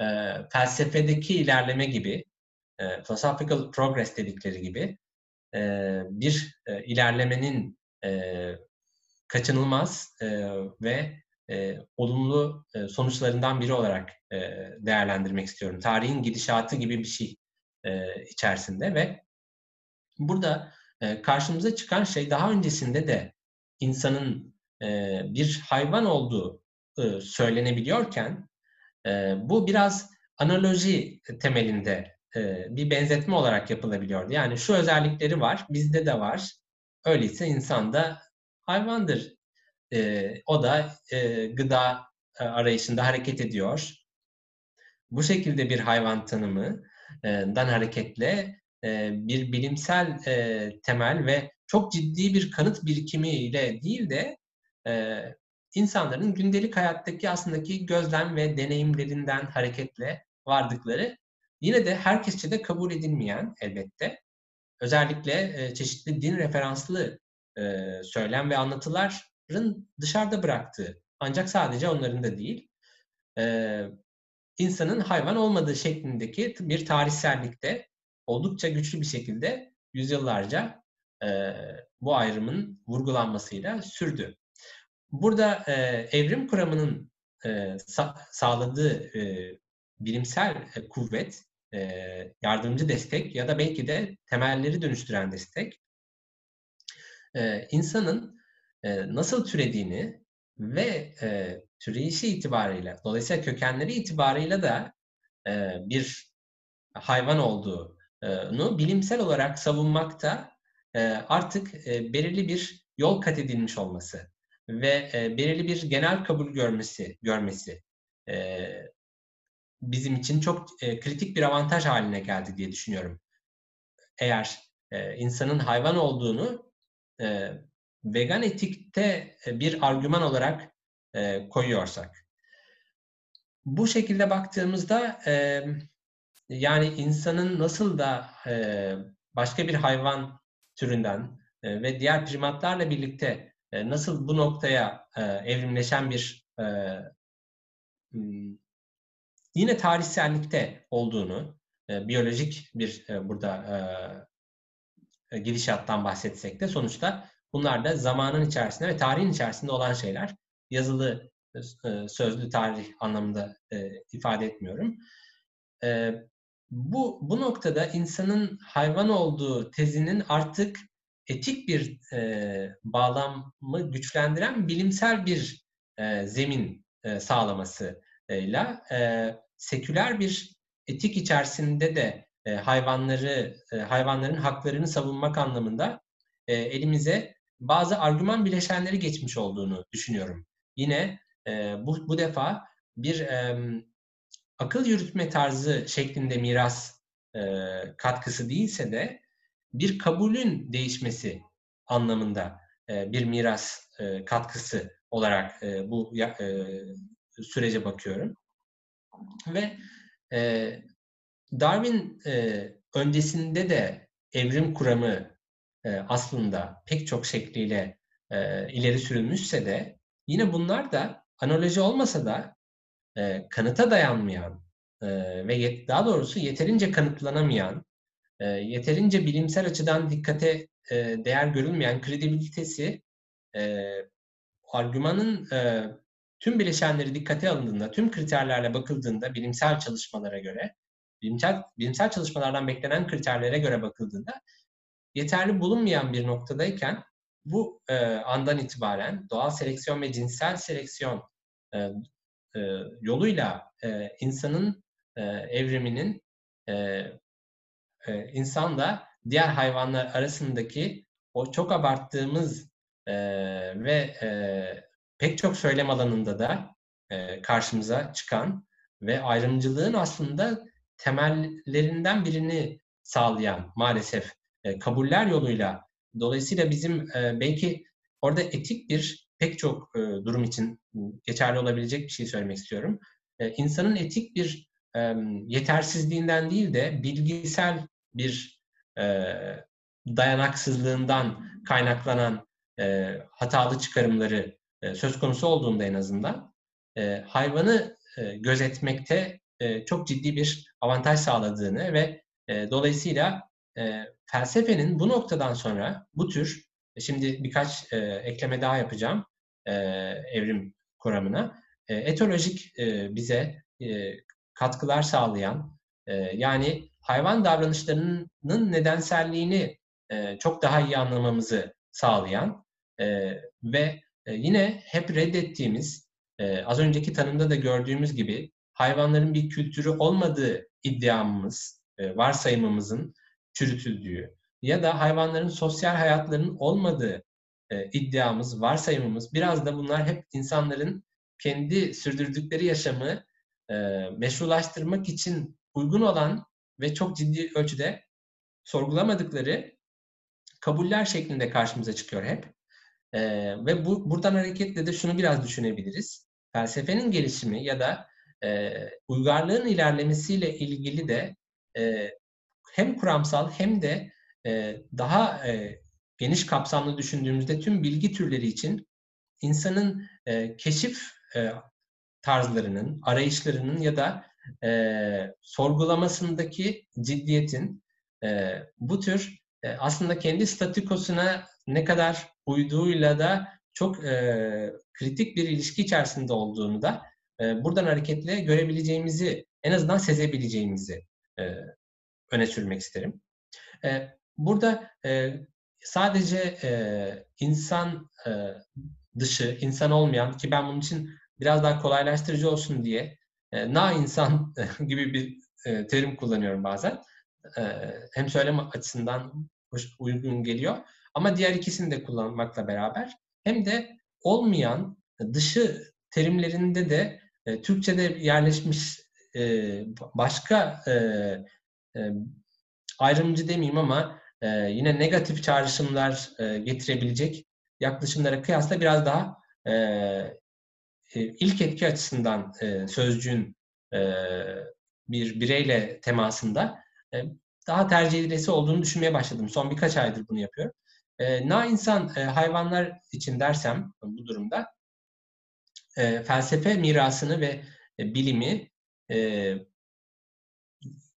e, felsefedeki ilerleme gibi, e, philosophical progress dedikleri gibi e, bir e, ilerlemenin e, kaçınılmaz e, ve e, olumlu e, sonuçlarından biri olarak e, değerlendirmek istiyorum. Tarihin gidişatı gibi bir şey e, içerisinde ve burada karşımıza çıkan şey daha öncesinde de insanın bir hayvan olduğu söylenebiliyorken bu biraz analoji temelinde bir benzetme olarak yapılabiliyordu. Yani şu özellikleri var, bizde de var. Öyleyse insan da hayvandır. O da gıda arayışında hareket ediyor. Bu şekilde bir hayvan tanımından hareketle e, bir bilimsel e, temel ve çok ciddi bir kanıt birikimiyle değil de e, insanların gündelik hayattaki aslındaki gözlem ve deneyimlerinden hareketle vardıkları yine de herkesçe de kabul edilmeyen elbette. Özellikle çeşitli din referanslı söylem ve anlatıların dışarıda bıraktığı ancak sadece onların da değil insanın hayvan olmadığı şeklindeki bir tarihsellikte oldukça güçlü bir şekilde yüzyıllarca e, bu ayrımın vurgulanmasıyla sürdü. Burada e, evrim kuramının e, sa- sağladığı e, bilimsel e, kuvvet, e, yardımcı destek ya da belki de temelleri dönüştüren destek, e, insanın e, nasıl türediğini ve e, türeyişi itibariyle, dolayısıyla kökenleri itibarıyla da e, bir hayvan olduğu bilimsel olarak savunmakta artık belirli bir yol kat edilmiş olması ve belirli bir genel kabul görmesi görmesi bizim için çok kritik bir avantaj haline geldi diye düşünüyorum. Eğer insanın hayvan olduğunu vegan etikte bir argüman olarak koyuyorsak. Bu şekilde baktığımızda yani insanın nasıl da e, başka bir hayvan türünden e, ve diğer primatlarla birlikte e, nasıl bu noktaya e, evrimleşen bir e, hmm, yine tarihsellikte olduğunu, e, biyolojik bir e, burada e, gidişattan bahsetsek de sonuçta bunlar da zamanın içerisinde ve tarihin içerisinde olan şeyler. Yazılı, e, sözlü tarih anlamında e, ifade etmiyorum. E, bu, bu noktada insanın hayvan olduğu tezinin artık etik bir e, bağlamı güçlendiren bilimsel bir e, zemin e, sağlamasıyla e, seküler bir etik içerisinde de e, hayvanları e, hayvanların haklarını savunmak anlamında e, elimize bazı argüman bileşenleri geçmiş olduğunu düşünüyorum. Yine e, bu, bu defa bir e, akıl yürütme tarzı şeklinde miras e, katkısı değilse de bir kabulün değişmesi anlamında e, bir miras e, katkısı olarak e, bu e, sürece bakıyorum. Ve e, Darwin e, öncesinde de evrim kuramı e, aslında pek çok şekliyle e, ileri sürülmüşse de yine bunlar da analoji olmasa da e, kanıta dayanmayan e, ve yet, daha doğrusu yeterince kanıtlanamayan, e, yeterince bilimsel açıdan dikkate e, değer görülmeyen kredibilitesi e, argümanın e, tüm bileşenleri dikkate alındığında, tüm kriterlerle bakıldığında bilimsel çalışmalara göre, bilimsel, bilimsel çalışmalardan beklenen kriterlere göre bakıldığında yeterli bulunmayan bir noktadayken bu e, andan itibaren doğal seleksiyon ve cinsel seleksiyon e, e, yoluyla e, insanın e, evriminin e, e, insanla diğer hayvanlar arasındaki o çok abarttığımız e, ve e, pek çok söylem alanında da e, karşımıza çıkan ve ayrımcılığın aslında temellerinden birini sağlayan maalesef e, kabuller yoluyla. Dolayısıyla bizim e, belki orada etik bir pek çok e, durum için geçerli olabilecek bir şey söylemek istiyorum. E, insanın etik bir yetersizliğinden değil de bilgisel bir e, dayanaksızlığından kaynaklanan e, hatalı çıkarımları söz konusu olduğunda en azından hayvanı e, gözetmekte çok ciddi bir avantaj sağladığını ve dolayısıyla felsefenin bu noktadan sonra bu tür şimdi birkaç e, ekleme daha yapacağım e, evrim kuramına. E, etolojik e, bize e, katkılar sağlayan e, yani hayvan davranışlarının nedenselliğini e, çok daha iyi anlamamızı sağlayan e, ve e, yine hep reddettiğimiz e, az önceki tanımda da gördüğümüz gibi hayvanların bir kültürü olmadığı iddiamız, e, varsayımımızın çürütüldüğü ya da hayvanların sosyal hayatlarının olmadığı e, iddiamız, varsayımımız biraz da bunlar hep insanların kendi sürdürdükleri yaşamı e, meşrulaştırmak için uygun olan ve çok ciddi ölçüde sorgulamadıkları kabuller şeklinde karşımıza çıkıyor hep. E, ve bu buradan hareketle de şunu biraz düşünebiliriz. Felsefenin gelişimi ya da e, uygarlığın ilerlemesiyle ilgili de e, hem kuramsal hem de e, daha e, geniş kapsamlı düşündüğümüzde tüm bilgi türleri için insanın e, keşif tarzlarının, arayışlarının ya da sorgulamasındaki ciddiyetin bu tür aslında kendi statükosuna ne kadar uyduğuyla da çok kritik bir ilişki içerisinde olduğunu da buradan hareketle görebileceğimizi, en azından sezebileceğimizi öne sürmek isterim. Burada e, sadece e, insan e, dışı, insan olmayan ki ben bunun için biraz daha kolaylaştırıcı olsun diye e, na insan (laughs) gibi bir e, terim kullanıyorum bazen. E, hem söyleme açısından uygun geliyor ama diğer ikisini de kullanmakla beraber hem de olmayan dışı terimlerinde de e, Türkçe'de yerleşmiş e, başka e, e, ayrımcı demeyeyim ama e, yine negatif çağrışımlar e, getirebilecek yaklaşımlara kıyasla biraz daha e, ilk etki açısından sözcüğün bir bireyle temasında daha tercih edilesi olduğunu düşünmeye başladım. Son birkaç aydır bunu yapıyorum. E, na insan hayvanlar için dersem bu durumda felsefe mirasını ve bilimi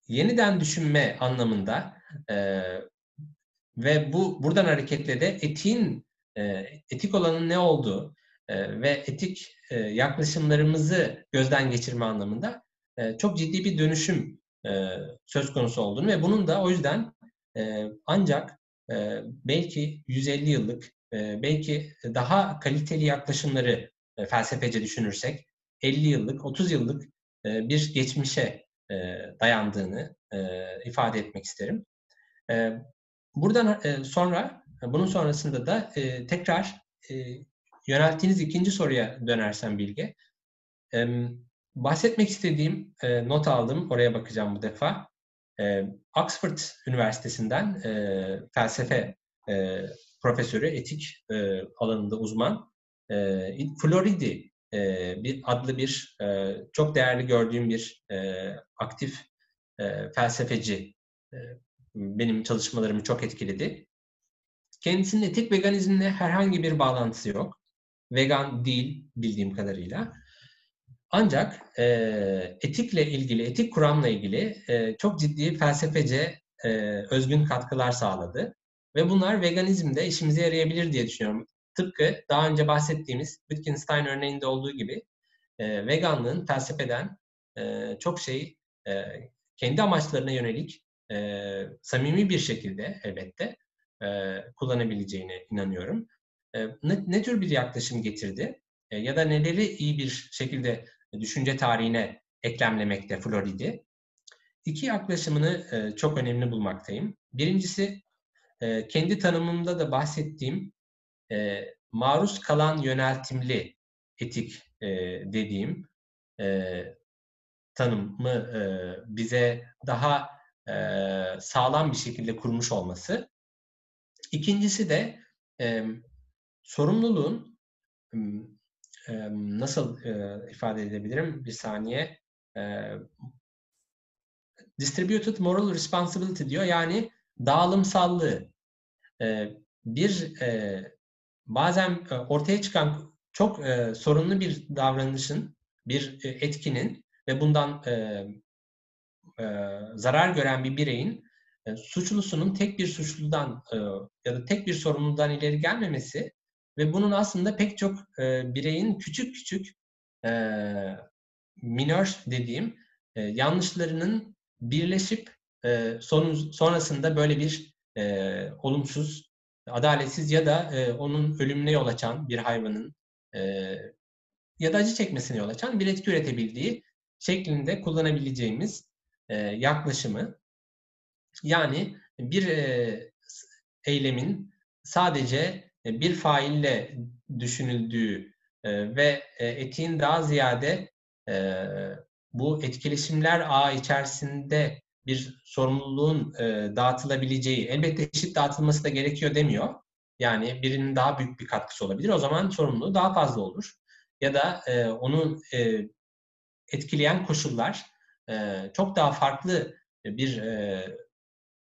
yeniden düşünme anlamında ve bu buradan hareketle de etiğin e, etik olanın ne olduğu e, ve etik e, yaklaşımlarımızı gözden geçirme anlamında çok ciddi bir dönüşüm söz konusu olduğunu ve bunun da o yüzden ancak belki 150 yıllık, belki daha kaliteli yaklaşımları felsefece düşünürsek 50 yıllık, 30 yıllık bir geçmişe dayandığını ifade etmek isterim. Buradan e, sonra, bunun sonrasında da e, tekrar e, yönelttiğiniz ikinci soruya dönersem Bilge. E, bahsetmek istediğim, e, not aldım, oraya bakacağım bu defa. E, Oxford Üniversitesi'nden e, felsefe e, profesörü, etik e, alanında uzman e, Floridi e, bir adlı bir e, çok değerli gördüğüm bir e, aktif e, felsefeci e, benim çalışmalarımı çok etkiledi. Kendisinin etik veganizmle herhangi bir bağlantısı yok. Vegan değil bildiğim kadarıyla. Ancak e, etikle ilgili, etik kuramla ilgili e, çok ciddi felsefece e, özgün katkılar sağladı. Ve bunlar veganizmde işimize yarayabilir diye düşünüyorum. Tıpkı daha önce bahsettiğimiz Wittgenstein örneğinde olduğu gibi e, veganlığın felsefeden e, çok şey e, kendi amaçlarına yönelik e, samimi bir şekilde elbette e, kullanabileceğine inanıyorum. E, ne, ne tür bir yaklaşım getirdi? E, ya da neleri iyi bir şekilde düşünce tarihine eklemlemekte Floridi. İki yaklaşımını e, çok önemli bulmaktayım. Birincisi e, kendi tanımımda da bahsettiğim e, maruz kalan yöneltimli etik e, dediğim e, tanımı e, bize daha sağlam bir şekilde kurmuş olması. İkincisi de e, sorumluluğun nasıl ifade edebilirim? Bir saniye. E, distributed moral responsibility diyor. Yani dağılımsallığı. Bir bazen ortaya çıkan çok sorunlu bir davranışın, bir etkinin ve bundan e, zarar gören bir bireyin e, suçlusunun tek bir suçludan e, ya da tek bir sorumludan ileri gelmemesi ve bunun aslında pek çok bireyin küçük küçük e, minör dediğim yanlışlarının birleşip son, sonrasında böyle bir olumsuz, adaletsiz ya da onun ölümüne yol açan bir hayvanın e, ya da acı çekmesine yol açan bir etki üretebildiği şeklinde kullanabileceğimiz yaklaşımı yani bir eylemin sadece bir faille düşünüldüğü ve etiğin daha ziyade bu etkileşimler ağı içerisinde bir sorumluluğun dağıtılabileceği, elbette eşit dağıtılması da gerekiyor demiyor. Yani birinin daha büyük bir katkısı olabilir. O zaman sorumluluğu daha fazla olur. Ya da onu e, etkileyen koşullar e, çok daha farklı bir e,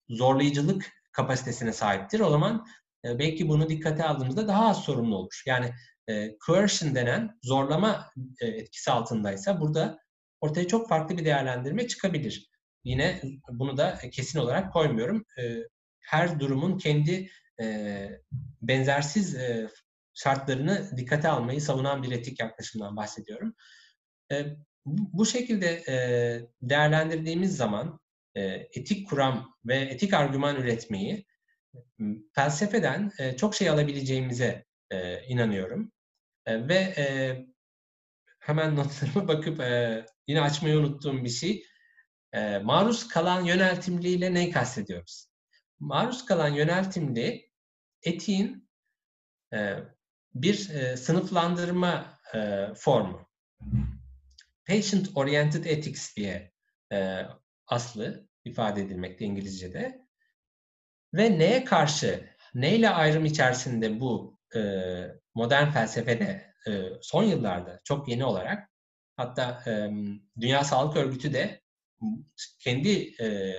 zorlayıcılık kapasitesine sahiptir. O zaman e, belki bunu dikkate aldığımızda daha az sorumlu olur. Yani e, coercion denen zorlama e, etkisi altındaysa burada ortaya çok farklı bir değerlendirme çıkabilir. Yine bunu da kesin olarak koymuyorum. E, her durumun kendi e, benzersiz e, şartlarını dikkate almayı savunan bir etik yaklaşımdan bahsediyorum. E, bu şekilde e, değerlendirdiğimiz zaman e, etik kuram ve etik argüman üretmeyi felsefeden e, çok şey alabileceğimize e, inanıyorum. E, ve e, hemen (laughs) notlarıma bakıp e, yine açmayı unuttuğum bir şey. E, maruz kalan yöneltimliyle neyi kastediyoruz? Maruz kalan yöneltimli etiğin e, bir e, sınıflandırma e, formu. Patient Oriented Ethics diye e, aslı ifade edilmekte İngilizce'de. Ve neye karşı, neyle ayrım içerisinde bu e, modern felsefede e, son yıllarda çok yeni olarak hatta e, Dünya Sağlık Örgütü de kendi e,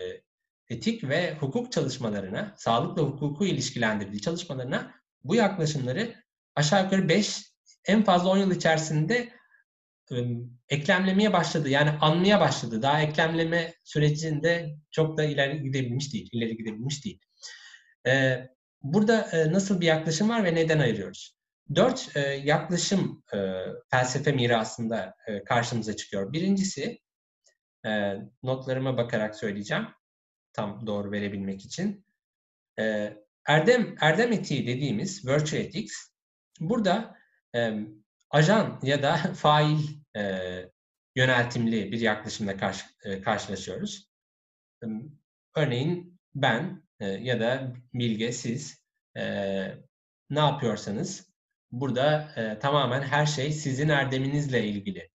etik ve hukuk çalışmalarına, sağlıkla hukuku ilişkilendirdiği çalışmalarına bu yaklaşımları aşağı yukarı 5, en fazla 10 yıl içerisinde eklemlemeye başladı. Yani anmaya başladı. Daha eklemleme sürecinde çok da ileri gidebilmiş değil. ileri gidebilmiş değil. E, burada e, nasıl bir yaklaşım var ve neden ayırıyoruz? Dört e, yaklaşım e, felsefe mirasında e, karşımıza çıkıyor. Birincisi, e, notlarıma bakarak söyleyeceğim, tam doğru verebilmek için. E, erdem, erdem etiği dediğimiz virtue ethics, burada e, ajan ya da (laughs) fail e, yöneltimli bir yaklaşımla karşı, e, karşılaşıyoruz. Örneğin ben e, ya da Bilge siz e, ne yapıyorsanız burada e, tamamen her şey sizin erdeminizle ilgili.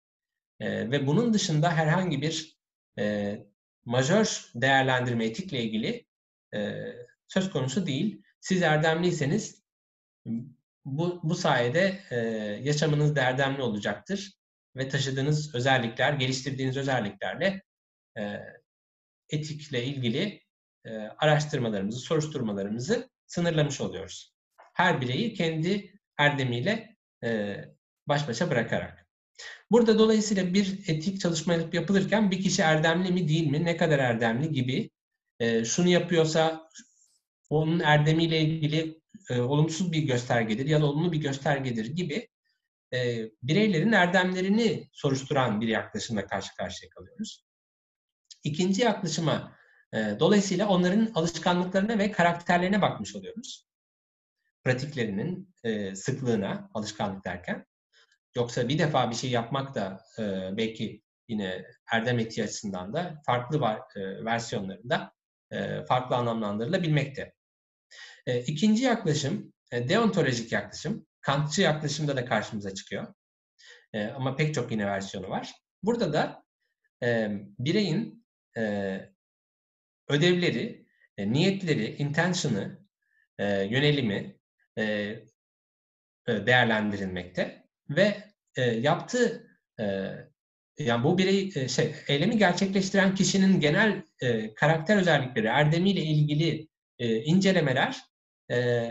E, ve bunun dışında herhangi bir e, majör değerlendirme etikle ilgili e, söz konusu değil. Siz erdemliyseniz bu, bu sayede e, yaşamınız da erdemli olacaktır ve taşıdığınız özellikler, geliştirdiğiniz özelliklerle e, etikle ilgili e, araştırmalarımızı, soruşturmalarımızı sınırlamış oluyoruz. Her bireyi kendi erdemiyle e, baş başa bırakarak. Burada dolayısıyla bir etik çalışma yapılırken bir kişi erdemli mi değil mi, ne kadar erdemli gibi e, şunu yapıyorsa onun erdemiyle ilgili e, olumsuz bir göstergedir ya da olumlu bir göstergedir gibi e, bireylerin erdemlerini soruşturan bir yaklaşımla karşı karşıya kalıyoruz. İkinci yaklaşıma e, dolayısıyla onların alışkanlıklarına ve karakterlerine bakmış oluyoruz. Pratiklerinin e, sıklığına, alışkanlık derken. Yoksa bir defa bir şey yapmak da e, belki yine erdem etiği açısından da farklı var, e, versiyonlarında e, farklı anlamlandırılabilmekte. E, ikinci yaklaşım, e, deontolojik yaklaşım. Kantçı yaklaşımda da karşımıza çıkıyor. E, ama pek çok yine versiyonu var. Burada da e, bireyin e, ödevleri, e, niyetleri, intention'ı, e, yönelimi e, e, değerlendirilmekte ve e, yaptığı e, yani bu birey e, şey eylemi gerçekleştiren kişinin genel e, karakter özellikleri, erdemiyle ilgili e, incelemeler e,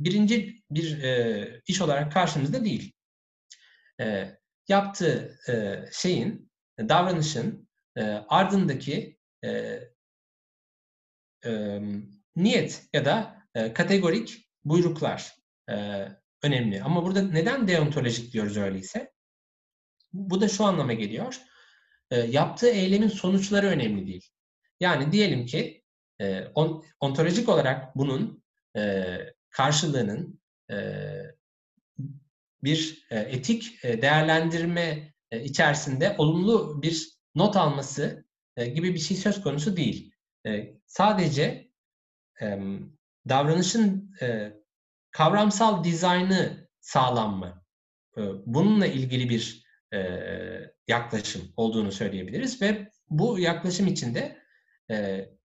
birinci bir e, iş olarak karşımızda değil. E, yaptığı e, şeyin, davranışın e, ardındaki e, e, niyet ya da e, kategorik buyruklar e, önemli. Ama burada neden deontolojik diyoruz öyleyse? Bu da şu anlama geliyor. E, yaptığı eylemin sonuçları önemli değil. Yani diyelim ki e, on, ontolojik olarak bunun e, karşılığının e, bir e, etik e, değerlendirme içerisinde olumlu bir not alması gibi bir şey söz konusu değil. Sadece davranışın kavramsal dizaynı sağlanma. E, bununla ilgili bir yaklaşım olduğunu söyleyebiliriz ve bu yaklaşım içinde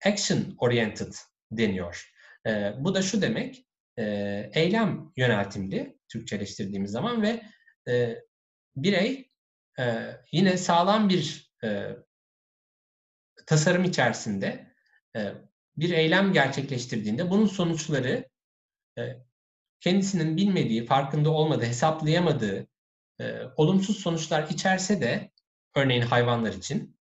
action oriented deniyor. Bu da şu demek, e, eylem yöneltimli Türkçeleştirdiğimiz zaman ve e, birey e, yine sağlam bir e, tasarım içerisinde e, bir eylem gerçekleştirdiğinde bunun sonuçları e, kendisinin bilmediği, farkında olmadığı, hesaplayamadığı e, olumsuz sonuçlar içerse de örneğin hayvanlar için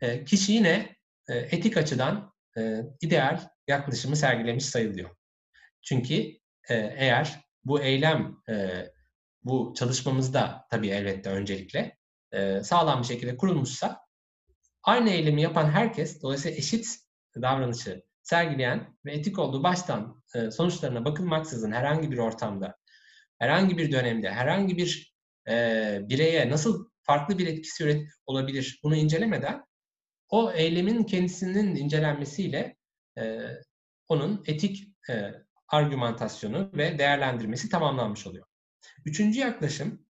e, kişi yine e, etik açıdan e, ideal yaklaşımı sergilemiş sayılıyor. Çünkü e, eğer bu eylem e, bu çalışmamızda tabii elbette öncelikle e, sağlam bir şekilde kurulmuşsa aynı eylemi yapan herkes dolayısıyla eşit davranışı sergileyen ve etik olduğu baştan e, sonuçlarına bakılmaksızın herhangi bir ortamda, herhangi bir dönemde, herhangi bir bireye nasıl farklı bir etkisi üret olabilir bunu incelemeden o eylemin kendisinin incelenmesiyle onun etik argümantasyonu ve değerlendirmesi tamamlanmış oluyor. Üçüncü yaklaşım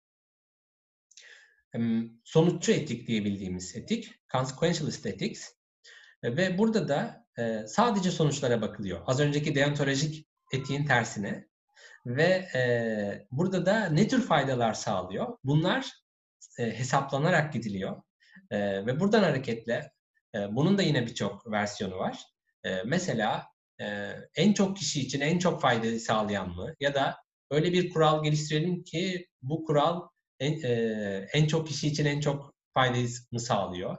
sonuççu etik diyebildiğimiz etik, consequentialist ethics. Ve burada da sadece sonuçlara bakılıyor. Az önceki deontolojik etiğin tersine. Ve burada da ne tür faydalar sağlıyor? Bunlar hesaplanarak gidiliyor. Ve buradan hareketle bunun da yine birçok versiyonu var. Mesela en çok kişi için en çok faydayı sağlayan mı? Ya da öyle bir kural geliştirelim ki bu kural en, e, en çok kişi için en çok faydayı mı sağlıyor?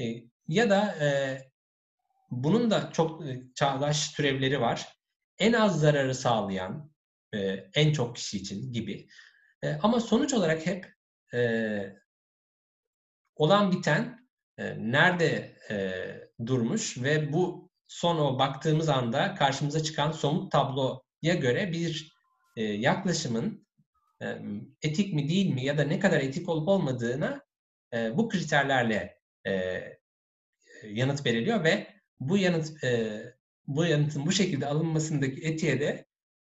E, ya da e, bunun da çok e, çağdaş türevleri var. En az zararı sağlayan e, en çok kişi için gibi. E, ama sonuç olarak hep e, olan biten e, nerede e, durmuş ve bu son o baktığımız anda karşımıza çıkan somut tabloya göre bir e, yaklaşımın e, etik mi değil mi ya da ne kadar etik olup olmadığına e, bu kriterlerle e, yanıt veriliyor ve bu yanıt e, bu yanıtın bu şekilde alınmasındaki etiğe de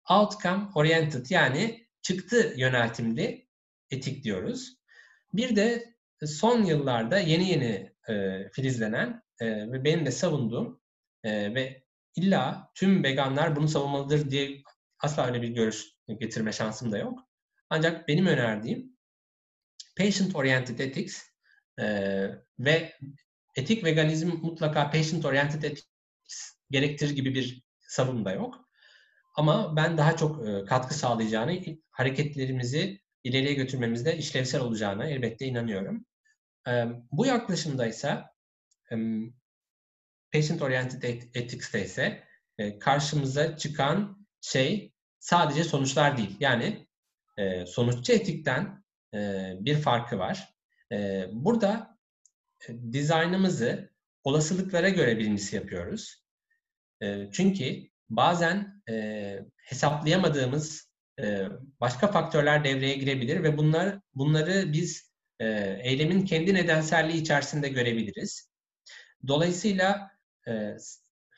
outcome oriented yani çıktı yöneltimli etik diyoruz. Bir de son yıllarda yeni yeni e, filizlenen e, ve benim de savunduğum e, ve illa tüm veganlar bunu savunmalıdır diye asla öyle bir görüş getirme şansım da yok. Ancak benim önerdiğim patient oriented ethics e, ve etik veganizm mutlaka patient oriented ethics gerektirir gibi bir savım da yok. Ama ben daha çok e, katkı sağlayacağını, hareketlerimizi ileriye götürmemizde işlevsel olacağına elbette inanıyorum. E, bu yaklaşımda ise patient oriented ethics'te ise e, karşımıza çıkan şey sadece sonuçlar değil. Yani e, sonuççu etikten e, bir farkı var. E, burada dizaynımızı olasılıklara göre birincisi yapıyoruz. Çünkü bazen hesaplayamadığımız başka faktörler devreye girebilir ve bunlar bunları biz eylemin kendi nedenselliği içerisinde görebiliriz. Dolayısıyla e,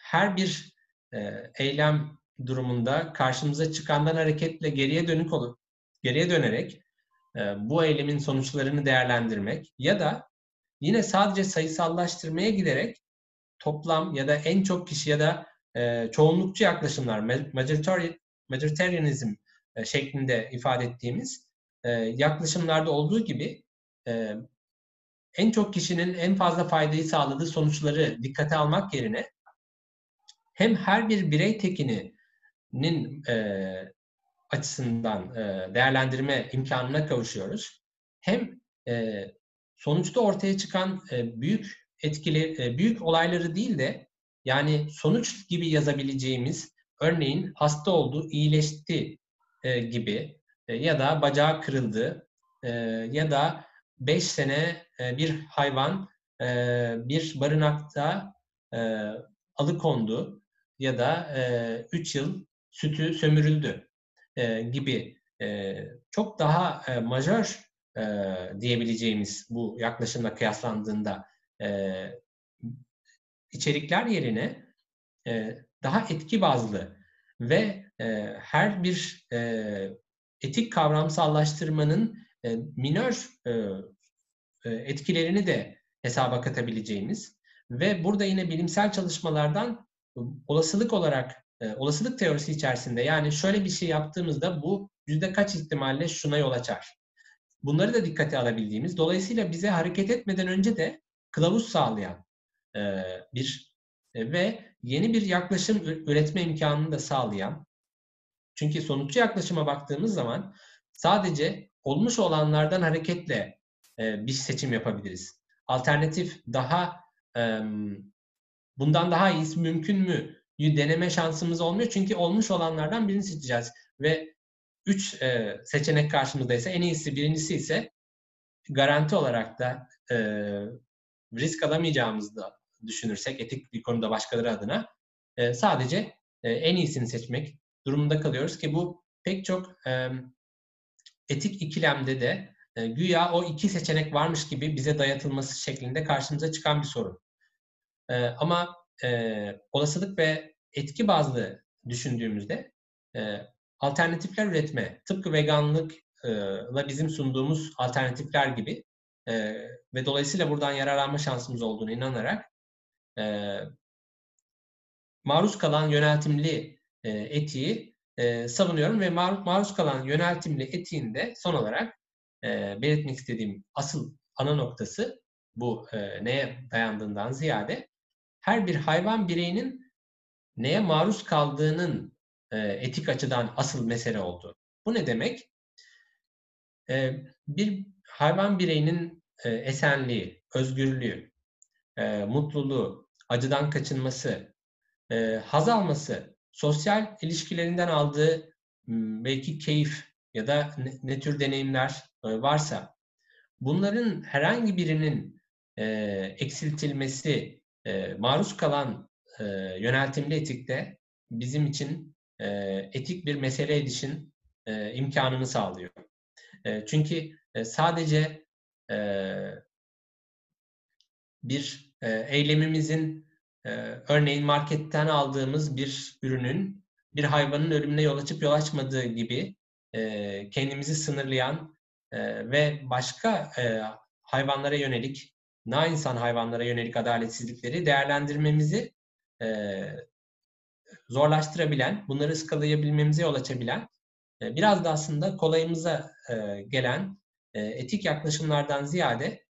her bir e, eylem durumunda karşımıza çıkandan hareketle geriye dönük olup geriye dönerek bu eylemin sonuçlarını değerlendirmek ya da yine sadece sayısallaştırmaya giderek toplam ya da en çok kişi ya da e, çoğunlukçu yaklaşımlar, majoritarianizm e, şeklinde ifade ettiğimiz e, yaklaşımlarda olduğu gibi e, en çok kişinin en fazla faydayı sağladığı sonuçları dikkate almak yerine hem her bir birey tekininin e, açısından e, değerlendirme imkanına kavuşuyoruz. Hem e, sonuçta ortaya çıkan e, büyük etkili, e, büyük olayları değil de yani sonuç gibi yazabileceğimiz örneğin hasta oldu, iyileşti e, gibi e, ya da bacağı kırıldı e, ya da 5 sene e, bir hayvan e, bir barınakta e, alıkondu ya da 3 e, yıl sütü sömürüldü gibi çok daha majör diyebileceğimiz bu yaklaşımla kıyaslandığında içerikler yerine daha etki bazlı ve her bir etik kavramsallaştırmanın e, minör e, e, etkilerini de hesaba katabileceğimiz ve burada yine bilimsel çalışmalardan olasılık olarak e, olasılık teorisi içerisinde yani şöyle bir şey yaptığımızda bu yüzde kaç ihtimalle şuna yol açar. Bunları da dikkate alabildiğimiz, dolayısıyla bize hareket etmeden önce de kılavuz sağlayan bir ve yeni bir yaklaşım üretme imkanını da sağlayan. Çünkü sonuççu yaklaşıma baktığımız zaman sadece olmuş olanlardan hareketle e, bir seçim yapabiliriz. Alternatif daha e, bundan daha iyisi mümkün mü deneme şansımız olmuyor. Çünkü olmuş olanlardan birini seçeceğiz. Ve üç e, seçenek karşımızdaysa en iyisi birincisi ise garanti olarak da e, risk alamayacağımızı da düşünürsek etik bir konuda başkaları adına e, sadece e, en iyisini seçmek durumunda kalıyoruz ki bu pek çok e, etik ikilemde de e, güya o iki seçenek varmış gibi bize dayatılması şeklinde karşımıza çıkan bir sorun. E, ama e, olasılık ve etki bazlı düşündüğümüzde e, alternatifler üretme, tıpkı veganlıkla bizim sunduğumuz alternatifler gibi e, ve dolayısıyla buradan yararlanma şansımız olduğunu inanarak e, maruz kalan yöneltimli e, etiği e, savunuyorum ve mar- maruz kalan yöneltimli etiğin de son olarak e, belirtmek istediğim asıl ana noktası bu e, neye dayandığından ziyade her bir hayvan bireyinin neye maruz kaldığının e, etik açıdan asıl mesele oldu. Bu ne demek? E, bir hayvan bireyinin e, esenliği, özgürlüğü, e, mutluluğu, acıdan kaçınması, e, haz alması, sosyal ilişkilerinden aldığı belki keyif ya da ne, tür deneyimler e, varsa bunların herhangi birinin e, eksiltilmesi, e, maruz kalan yöneltimli etikte bizim için etik bir mesele edişin e, imkanını sağlıyor. Çünkü sadece bir eylemimizin e, örneğin marketten aldığımız bir ürünün bir hayvanın ölümüne yol açıp yol açmadığı gibi e, kendimizi sınırlayan e, ve başka e, hayvanlara yönelik na insan hayvanlara yönelik adaletsizlikleri değerlendirmemizi e, zorlaştırabilen, bunları ıskalayabilmemize yol açabilen, biraz da aslında kolayımıza gelen etik yaklaşımlardan ziyade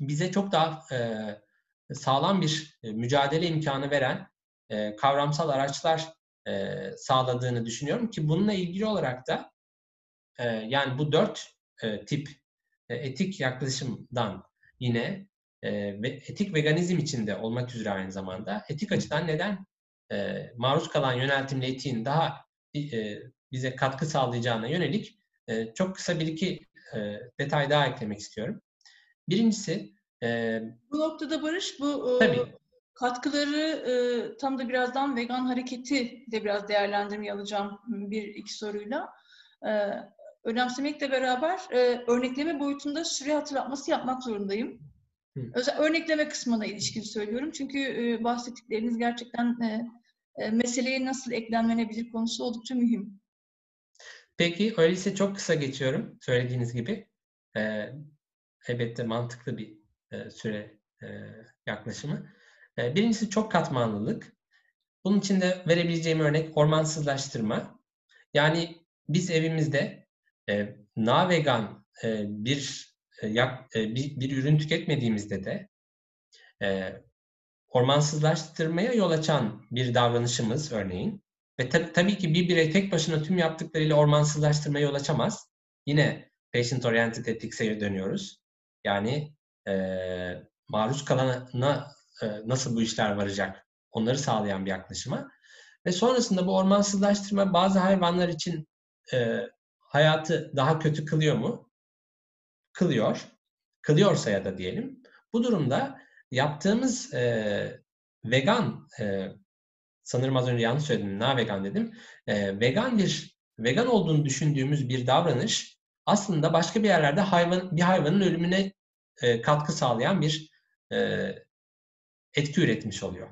bize çok daha sağlam bir e, mücadele imkanı veren e, kavramsal araçlar e, sağladığını düşünüyorum ki bununla ilgili olarak da yani bu dört tip etik yaklaşımdan yine etik veganizm içinde olmak üzere aynı zamanda etik açıdan neden maruz kalan yöneltimli etiğin daha bize katkı sağlayacağına yönelik çok kısa bir iki detay daha eklemek istiyorum. Birincisi e, bu noktada Barış bu e, tabii. katkıları e, tam da birazdan vegan hareketi de biraz değerlendirmeye alacağım bir iki soruyla. E, önemsemekle beraber e, örnekleme boyutunda süre hatırlatması yapmak zorundayım. Özel örnekleme kısmına ilişkin söylüyorum. Çünkü e, bahsettikleriniz gerçekten e, e, meseleye nasıl eklemlenebilir konusu oldukça mühim. Peki öyleyse çok kısa geçiyorum söylediğiniz gibi. Ee, elbette mantıklı bir e, süre e, yaklaşımı. E, birincisi çok katmanlılık. Bunun için de verebileceğim örnek ormansızlaştırma. Yani biz evimizde e, na-vegan e, bir, bir ürün tüketmediğimizde de ormansızlaştırmaya yol açan bir davranışımız örneğin ve tab- tabii ki bir birey tek başına tüm yaptıklarıyla ormansızlaştırmaya yol açamaz. Yine patient oriented ethics'e dönüyoruz. Yani e, maruz kalana e, nasıl bu işler varacak onları sağlayan bir yaklaşıma. Ve sonrasında bu ormansızlaştırma bazı hayvanlar için e, hayatı daha kötü kılıyor mu? Kılıyor. Kılıyorsa ya da diyelim. Bu durumda yaptığımız e, vegan e, sanırım az önce yanlış söyledim, na vegan dedim. E, vegan bir vegan olduğunu düşündüğümüz bir davranış aslında başka bir yerlerde hayvan bir hayvanın ölümüne e, katkı sağlayan bir e, etki üretmiş oluyor.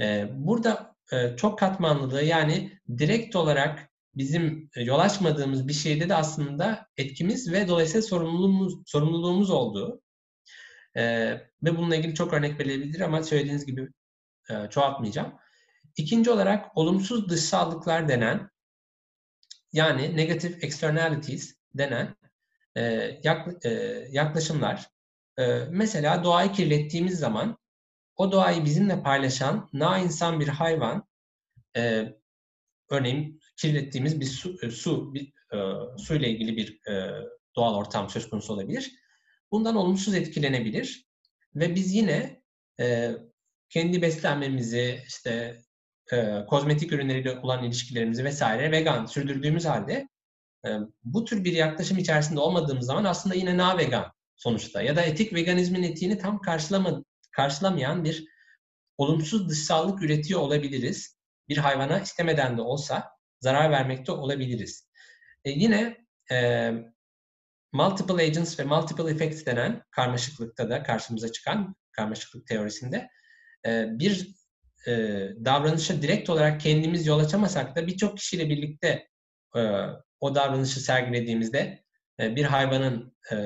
E, burada e, çok katmanlılığı yani direkt olarak bizim yol açmadığımız bir şeyde de aslında etkimiz ve dolayısıyla sorumluluğumuz, sorumluluğumuz olduğu e, ve bununla ilgili çok örnek verilebilir ama söylediğiniz gibi e, çoğaltmayacağım. İkinci olarak olumsuz dışsallıklar denen yani negative externalities denen e, yak, e, yaklaşımlar. E, mesela doğayı kirlettiğimiz zaman o doğayı bizimle paylaşan na insan bir hayvan e, örneğin kirlettiğimiz bir su, e, su bir, e, su ile ilgili bir e, doğal ortam söz konusu olabilir. Bundan olumsuz etkilenebilir ve biz yine e, kendi beslenmemizi, işte e, kozmetik ürünleriyle olan ilişkilerimizi vesaire vegan sürdürdüğümüz halde e, bu tür bir yaklaşım içerisinde olmadığımız zaman aslında yine na vegan sonuçta ya da etik veganizmin etiğini tam karşılama, karşılamayan bir olumsuz dışsallık üretiyor olabiliriz. Bir hayvana istemeden de olsa zarar vermekte olabiliriz. E, yine e, multiple agents ve multiple effects denen karmaşıklıkta da karşımıza çıkan karmaşıklık teorisinde e, bir e, davranışa direkt olarak kendimiz yol açamasak da birçok kişiyle birlikte e, o davranışı sergilediğimizde e, bir hayvanın e,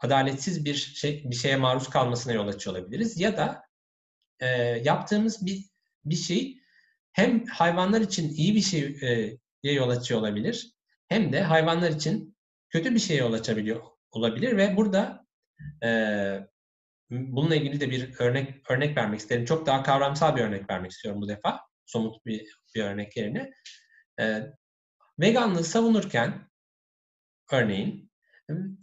adaletsiz bir şey bir şeye maruz kalmasına yol açıyor olabiliriz ya da e, yaptığımız bir bir şey hem hayvanlar için iyi bir şeye yol açıyor olabilir hem de hayvanlar için kötü bir şeye yol açabiliyor olabilir ve burada e, bununla ilgili de bir örnek örnek vermek isterim. Çok daha kavramsal bir örnek vermek istiyorum bu defa. Somut bir, bir örnek yerine. E, veganlığı savunurken örneğin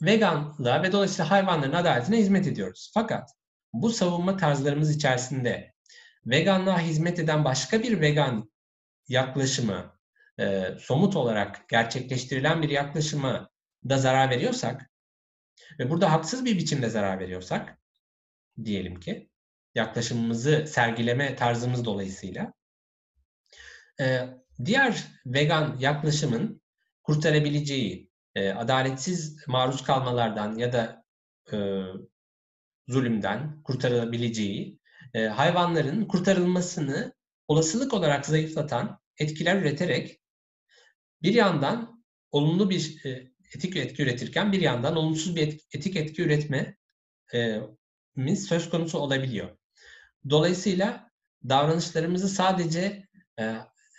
veganlığa ve dolayısıyla hayvanların adaletine hizmet ediyoruz. Fakat bu savunma tarzlarımız içerisinde veganlığa hizmet eden başka bir vegan yaklaşımı e, somut olarak gerçekleştirilen bir yaklaşımı da zarar veriyorsak ve burada haksız bir biçimde zarar veriyorsak diyelim ki yaklaşımımızı sergileme tarzımız dolayısıyla e, diğer vegan yaklaşımın kurtarabileceği e, adaletsiz maruz kalmalardan ya da e, zulümden kurtarılabileceği e, hayvanların kurtarılmasını olasılık olarak zayıflatan etkiler üreterek bir yandan olumlu bir e, etik etki üretirken bir yandan olumsuz bir etik etki üretme e, söz konusu olabiliyor. Dolayısıyla davranışlarımızı sadece e,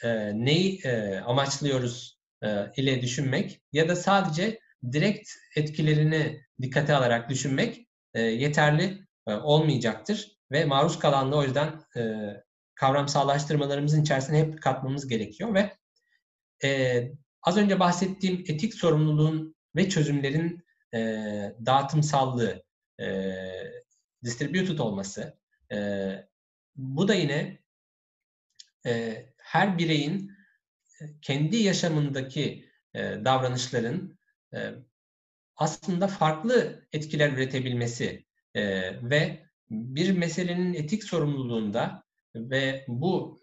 e, neyi e, amaçlıyoruz ile düşünmek ya da sadece direkt etkilerini dikkate alarak düşünmek e, yeterli e, olmayacaktır ve maruz kalanlığı o yüzden e, kavramsallaştırmalarımızın içerisine hep katmamız gerekiyor ve e, az önce bahsettiğim etik sorumluluğun ve çözümlerin e, dağıtımsallığı, e, distributed olması, e, bu da yine e, her bireyin kendi yaşamındaki e, davranışların e, aslında farklı etkiler üretebilmesi e, ve bir meselenin etik sorumluluğunda ve bu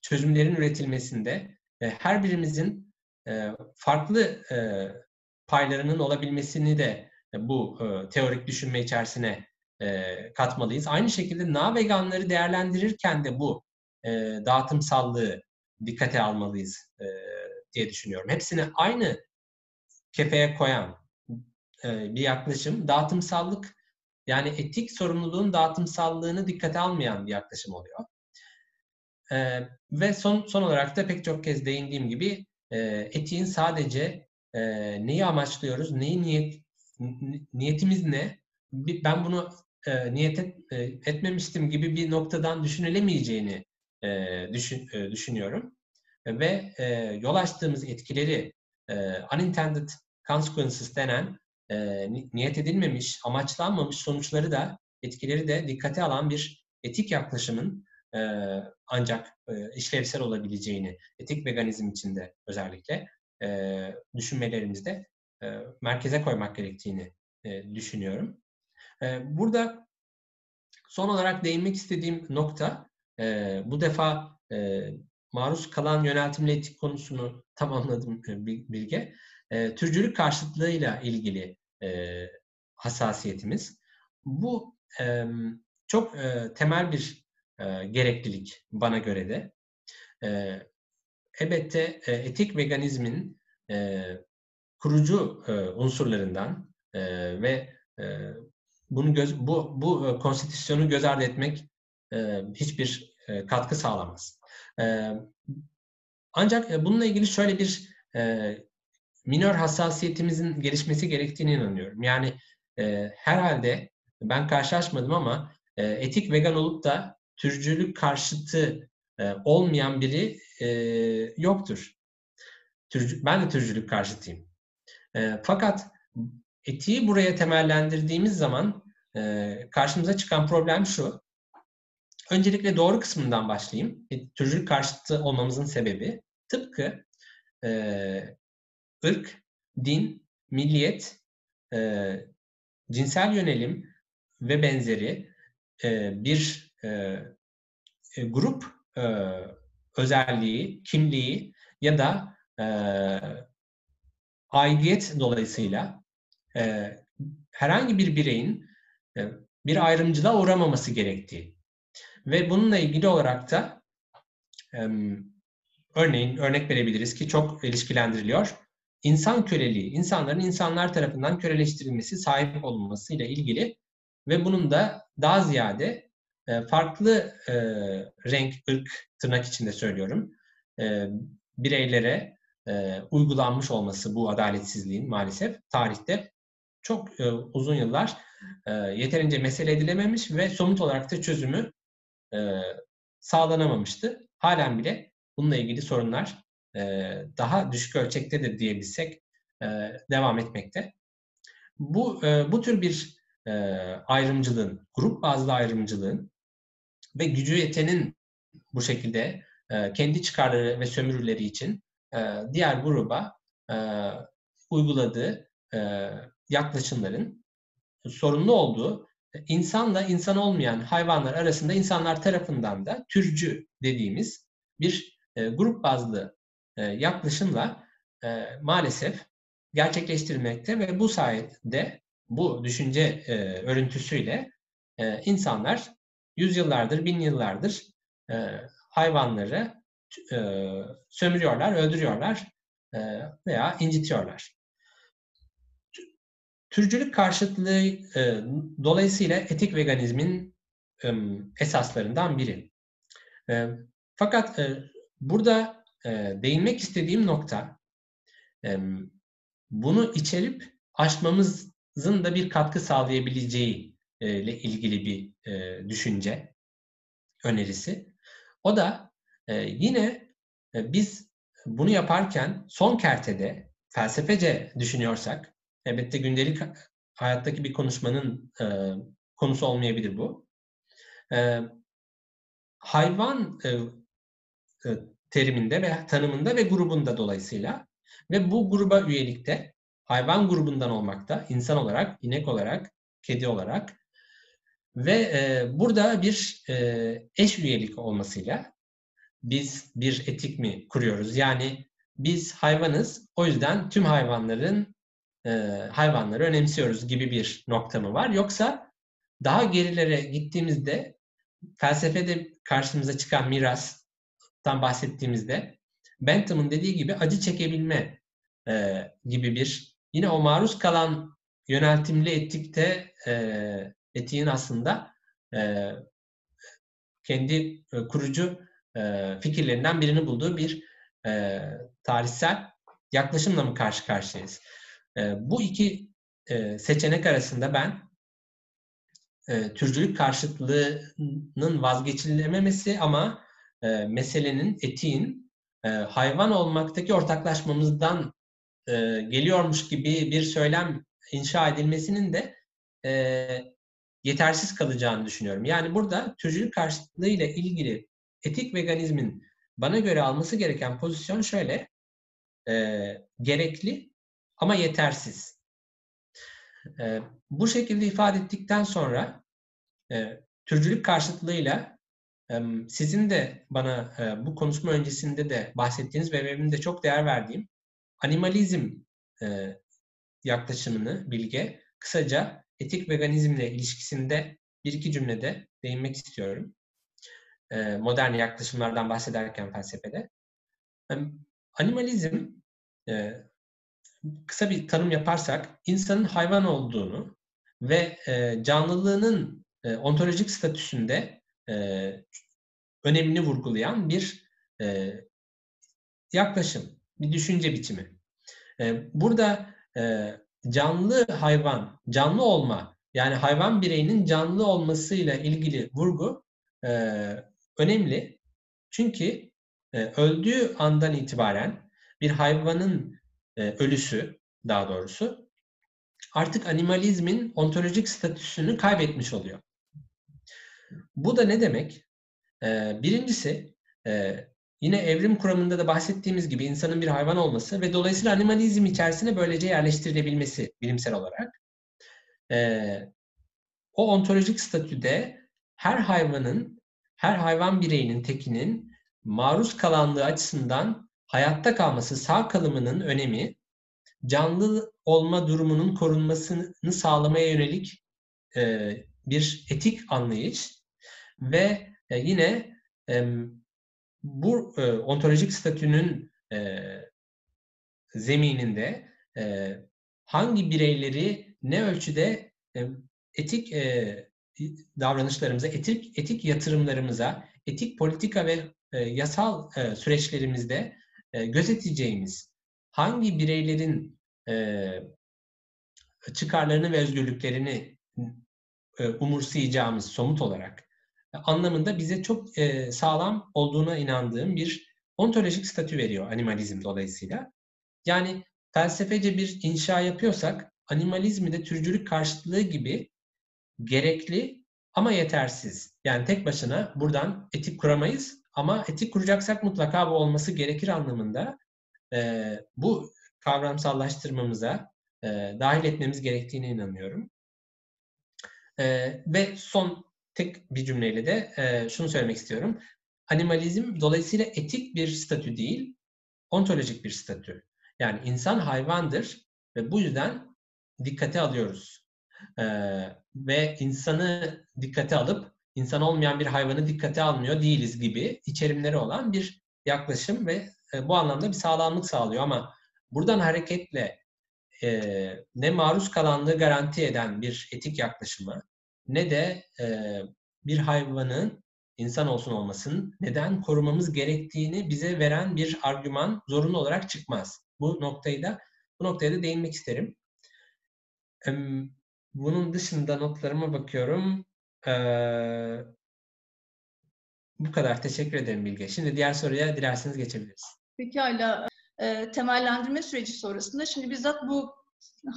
çözümlerin üretilmesinde her birimizin farklı paylarının olabilmesini de bu teorik düşünme içerisine katmalıyız. Aynı şekilde na veganları değerlendirirken de bu dağıtımsallığı dikkate almalıyız diye düşünüyorum. Hepsini aynı kefeye koyan e, bir yaklaşım dağıtımsallık yani etik sorumluluğun dağıtımsallığını dikkate almayan bir yaklaşım oluyor. E, ve son son olarak da pek çok kez değindiğim gibi e, etiğin sadece e, neyi amaçlıyoruz, neyi niyet niyetimiz ne? Ben bunu e, niyet et, e, etmemiştim gibi bir noktadan düşünülemeyeceğini e, düşün, e, düşünüyorum. Ve e, yol açtığımız etkileri e, unintended consequences denen e, niyet edilmemiş, amaçlanmamış sonuçları da etkileri de dikkate alan bir etik yaklaşımın e, ancak e, işlevsel olabileceğini, etik veganizm içinde özellikle e, düşünmelerimizde e, merkeze koymak gerektiğini e, düşünüyorum. E, burada son olarak değinmek istediğim nokta e, bu defa e, maruz kalan yöneltimli etik konusunu (laughs) tamamladım Bilge. E, türcülük karşıtlığıyla ilgili e, hassasiyetimiz. Bu e, çok e, temel bir e, gereklilik bana göre de. E, elbette e, etik veganizmin e, kurucu e, unsurlarından e, ve e, bunu göz, bu bu konstitüsyonu göz ardı etmek e, hiçbir e, katkı sağlamaz. E, ancak bununla ilgili şöyle bir e, minör hassasiyetimizin gelişmesi gerektiğine inanıyorum. Yani herhalde ben karşılaşmadım ama etik vegan olup da türcülük karşıtı olmayan biri yoktur. Ben de türcülük karşıtıyım. Fakat etiği buraya temellendirdiğimiz zaman karşımıza çıkan problem şu. Öncelikle doğru kısmından başlayayım. E, türcülük karşıtı olmamızın sebebi tıpkı e, ırk, din, milliyet, e, cinsel yönelim ve benzeri e, bir e, e, grup e, özelliği, kimliği ya da e, aidiyet dolayısıyla e, herhangi bir bireyin e, bir ayrımcılığa uğramaması gerektiği ve bununla ilgili olarak da örneğin örnek verebiliriz ki çok ilişkilendiriliyor. İnsan köleliği, insanların insanlar tarafından köleleştirilmesi, sahip olunması ile ilgili ve bunun da daha ziyade e, farklı e, renk, ırk, tırnak içinde söylüyorum, e, bireylere uygulanmış olması bu adaletsizliğin maalesef tarihte çok uzun yıllar yeterince mesele edilememiş ve somut olarak da çözümü e, sağlanamamıştı. Halen bile bununla ilgili sorunlar daha düşük ölçekte de diyebilsek devam etmekte. Bu bu tür bir ayrımcılığın, grup bazlı ayrımcılığın ve gücü yetenin bu şekilde kendi çıkarları ve sömürüleri için diğer gruba uyguladığı yaklaşımların sorunlu olduğu insanla insan olmayan hayvanlar arasında insanlar tarafından da türcü dediğimiz bir grup bazlı e, yaklaşımla e, maalesef gerçekleştirilmekte ve bu sayede bu düşünce e, örüntüsüyle e, insanlar yüzyıllardır, bin yıllardır e, hayvanları e, sömürüyorlar, öldürüyorlar e, veya incitiyorlar. Türcülük karşıtlığı e, dolayısıyla etik veganizmin e, esaslarından biri. E, fakat e, burada e, değinmek istediğim nokta e, bunu içerip aşmamızın da bir katkı sağlayabileceği e, ile ilgili bir e, düşünce önerisi. O da e, yine e, biz bunu yaparken son kertede felsefece düşünüyorsak, elbette gündelik hayattaki bir konuşmanın e, konusu olmayabilir bu. E, hayvan e, e teriminde ve tanımında ve grubunda dolayısıyla ve bu gruba üyelikte hayvan grubundan olmakta, insan olarak, inek olarak, kedi olarak ve e, burada bir e, eş üyelik olmasıyla biz bir etik mi kuruyoruz? Yani biz hayvanız, o yüzden tüm hayvanların e, hayvanları önemsiyoruz gibi bir nokta mı var? Yoksa daha gerilere gittiğimizde felsefede karşımıza çıkan miras, bahsettiğimizde Bentham'ın dediği gibi acı çekebilme e, gibi bir yine o maruz kalan yöneltimli etikte e, etiğin aslında e, kendi e, kurucu e, fikirlerinden birini bulduğu bir e, tarihsel yaklaşımla mı karşı karşıyayız? E, bu iki e, seçenek arasında ben e, türcülük karşıtlığının vazgeçilememesi ama e, meselenin, etiğin e, hayvan olmaktaki ortaklaşmamızdan e, geliyormuş gibi bir söylem inşa edilmesinin de yetersiz kalacağını düşünüyorum. Yani burada türcülük karşıtlığıyla ilgili etik veganizmin bana göre alması gereken pozisyon şöyle, e, gerekli ama yetersiz. E, bu şekilde ifade ettikten sonra e, türcülük karşıtlığıyla e, sizin de bana e, bu konuşma öncesinde de bahsettiğiniz ve benim de çok değer verdiğim animalizm e, yaklaşımını Bilge kısaca etik veganizmle ilişkisinde bir iki cümlede değinmek istiyorum. E, modern yaklaşımlardan bahsederken felsefede. Animalizm e, kısa bir tanım yaparsak insanın hayvan olduğunu ve e, canlılığının e, ontolojik statüsünde e, önemini vurgulayan bir e, yaklaşım, bir düşünce biçimi. E, burada e, canlı hayvan, canlı olma, yani hayvan bireyinin canlı olmasıyla ilgili vurgu e, önemli. Çünkü e, öldüğü andan itibaren bir hayvanın e, ölüsü daha doğrusu artık animalizmin ontolojik statüsünü kaybetmiş oluyor. Bu da ne demek? E, birincisi e, yine evrim kuramında da bahsettiğimiz gibi insanın bir hayvan olması ve dolayısıyla animalizm içerisine böylece yerleştirilebilmesi bilimsel olarak. O ontolojik statüde her hayvanın, her hayvan bireyinin, tekinin maruz kalanlığı açısından hayatta kalması, sağ kalımının önemi canlı olma durumunun korunmasını sağlamaya yönelik e, bir etik anlayış ve e, yine e, bu e, ontolojik statünün e, zemininde e, hangi bireyleri ne ölçüde e, etik e, davranışlarımıza, etik etik yatırımlarımıza, etik politika ve e, yasal e, süreçlerimizde e, gözeteceğimiz hangi bireylerin e, çıkarlarını ve özgürlüklerini e, umursayacağımız somut olarak anlamında bize çok e, sağlam olduğuna inandığım bir ontolojik statü veriyor animalizm dolayısıyla. Yani felsefece bir inşa yapıyorsak animalizmi de türcülük karşıtlığı gibi gerekli ama yetersiz. Yani tek başına buradan etik kuramayız ama etik kuracaksak mutlaka bu olması gerekir anlamında e, bu kavramsallaştırmamıza e, dahil etmemiz gerektiğine inanıyorum. E, ve son tek bir cümleyle de e, şunu söylemek istiyorum. Animalizm dolayısıyla etik bir statü değil, ontolojik bir statü. Yani insan hayvandır ve bu yüzden dikkate alıyoruz. E, ve insanı dikkate alıp insan olmayan bir hayvanı dikkate almıyor değiliz gibi içerimleri olan bir yaklaşım ve e, bu anlamda bir sağlamlık sağlıyor ama buradan hareketle e, ne maruz kalanlığı garanti eden bir etik yaklaşımı ne de e, bir hayvanın insan olsun olmasın neden korumamız gerektiğini bize veren bir argüman zorunlu olarak çıkmaz. Bu noktayı da bu noktaya da değinmek isterim. Bunun dışında notlarıma bakıyorum. Bu kadar. Teşekkür ederim Bilge. Şimdi diğer soruya dilerseniz geçebiliriz. Pekala. E, temellendirme süreci sonrasında şimdi bizzat bu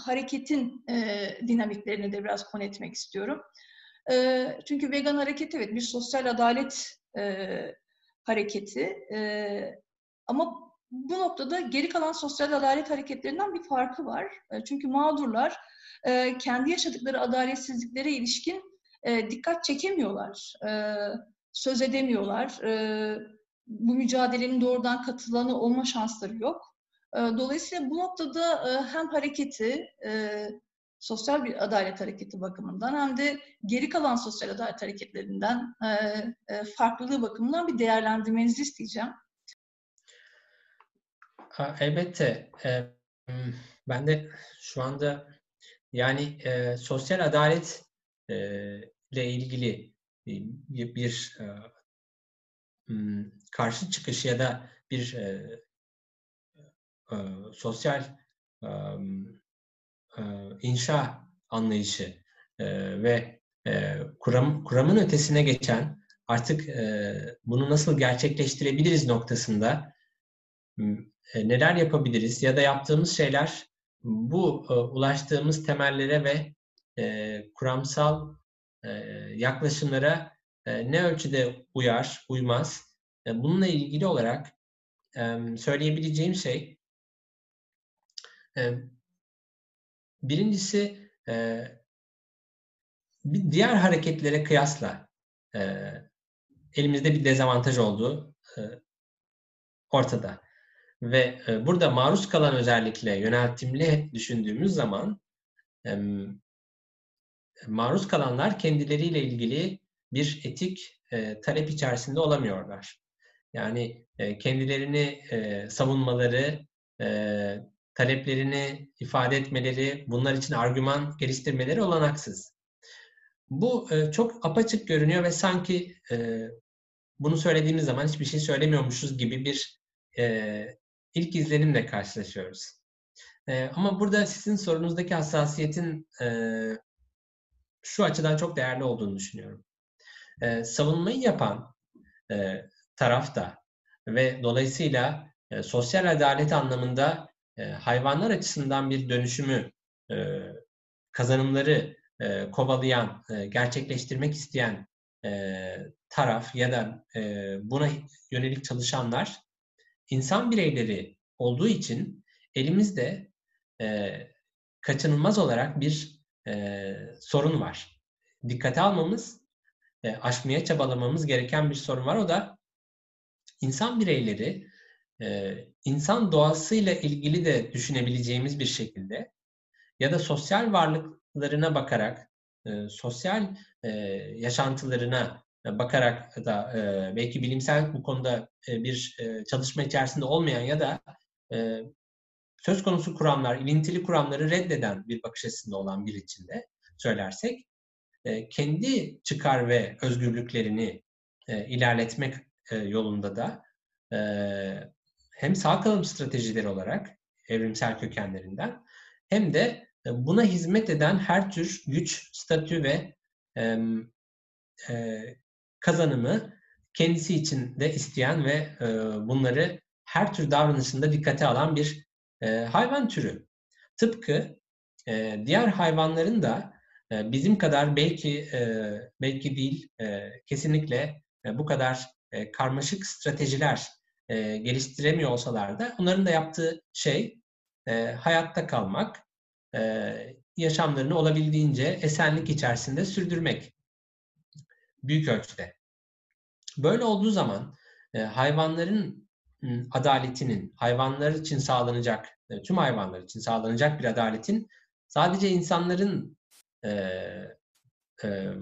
hareketin e, dinamiklerini de biraz konu etmek istiyorum. E, çünkü vegan hareket evet bir sosyal adalet e, hareketi e, ama bu noktada geri kalan sosyal adalet hareketlerinden bir farkı var. E, çünkü mağdurlar e, kendi yaşadıkları adaletsizliklere ilişkin e, dikkat çekemiyorlar, e, söz edemiyorlar. E, bu mücadelenin doğrudan katılanı olma şansları yok. E, dolayısıyla bu noktada e, hem hareketi, e, sosyal bir adalet hareketi bakımından hem de geri kalan sosyal adalet hareketlerinden e, e, farklılığı bakımından bir değerlendirmenizi isteyeceğim. Elbette. E, ben de şu anda yani e, sosyal adalet e, ile ilgili bir, bir e, karşı çıkış ya da bir e, e, sosyal e, e, inşa anlayışı e, ve e, kuram, kuramın ötesine geçen artık e, bunu nasıl gerçekleştirebiliriz noktasında e, neler yapabiliriz ya da yaptığımız şeyler bu e, ulaştığımız temellere ve e, kuramsal e, yaklaşımlara e, ne ölçüde uyar, uymaz? E, bununla ilgili olarak e, söyleyebileceğim şey e, birincisi e, bir diğer hareketlere kıyasla e, elimizde bir dezavantaj olduğu e, ortada. Ve e, burada maruz kalan özellikle yöneltimli düşündüğümüz zaman e, maruz kalanlar kendileriyle ilgili bir etik e, talep içerisinde olamıyorlar. Yani e, kendilerini e, savunmaları, e, taleplerini ifade etmeleri, bunlar için argüman geliştirmeleri olanaksız. Bu e, çok apaçık görünüyor ve sanki e, bunu söylediğimiz zaman hiçbir şey söylemiyormuşuz gibi bir e, ilk izlenimle karşılaşıyoruz. E, ama burada sizin sorunuzdaki hassasiyetin e, şu açıdan çok değerli olduğunu düşünüyorum. E, savunmayı yapan e, tarafta ve dolayısıyla e, sosyal adalet anlamında e, hayvanlar açısından bir dönüşümü, e, kazanımları e, kovalayan, e, gerçekleştirmek isteyen e, taraf ya da e, buna yönelik çalışanlar insan bireyleri olduğu için elimizde e, kaçınılmaz olarak bir e, sorun var. Dikkate almamız, e, aşmaya çabalamamız gereken bir sorun var. O da insan bireyleri e, insan doğasıyla ilgili de düşünebileceğimiz bir şekilde ya da sosyal varlıklarına bakarak, e, sosyal e, yaşantılarına bakarak da e, belki bilimsel bu konuda e, bir e, çalışma içerisinde olmayan ya da e, söz konusu kuramlar, ilintili kuramları reddeden bir bakış açısında olan bir içinde söylersek, e, kendi çıkar ve özgürlüklerini e, ilerletmek e, yolunda da hem sağ kalım stratejileri olarak evrimsel kökenlerinden hem de buna hizmet eden her tür güç, statü ve kazanımı kendisi için de isteyen ve bunları her tür davranışında dikkate alan bir hayvan türü. Tıpkı e, diğer hayvanların da e, bizim kadar belki e, belki değil e, kesinlikle e, bu kadar e, karmaşık stratejiler e, geliştiremiyor olsalar da onların da yaptığı şey e, hayatta kalmak, e, yaşamlarını olabildiğince esenlik içerisinde sürdürmek büyük ölçüde. Böyle olduğu zaman e, hayvanların adaletinin, hayvanlar için sağlanacak, e, tüm hayvanlar için sağlanacak bir adaletin sadece insanların e, e,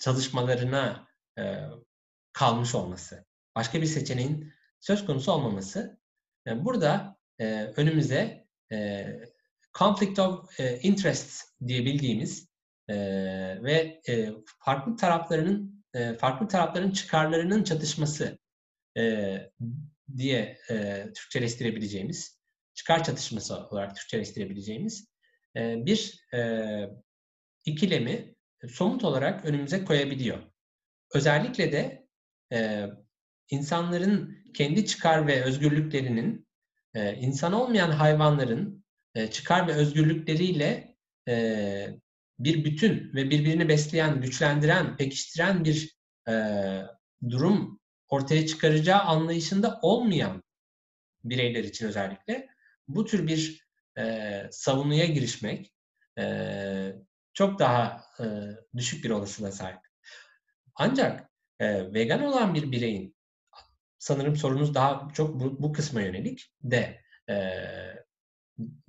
çalışmalarına e, kalmış olması, başka bir seçeneğin söz konusu olmaması. E, burada e, önümüze e, conflict of e, interest diye bildiğimiz e, ve e, farklı taraflarının e, farklı tarafların çıkarlarının çatışması e, diye e, Türkçeleştirebileceğimiz, çıkar çatışması olarak Türkçeleştirebileceğimiz e, bir e, ikilemi somut olarak önümüze koyabiliyor. Özellikle de e, insanların kendi çıkar ve özgürlüklerinin e, insan olmayan hayvanların e, çıkar ve özgürlükleriyle e, bir bütün ve birbirini besleyen, güçlendiren, pekiştiren bir e, durum ortaya çıkaracağı anlayışında olmayan bireyler için özellikle bu tür bir e, savunuya girişmek e, çok daha e, düşük bir olasılığa sahip. Ancak e, vegan olan bir bireyin sanırım sorunuz daha çok bu, bu kısma yönelik de e,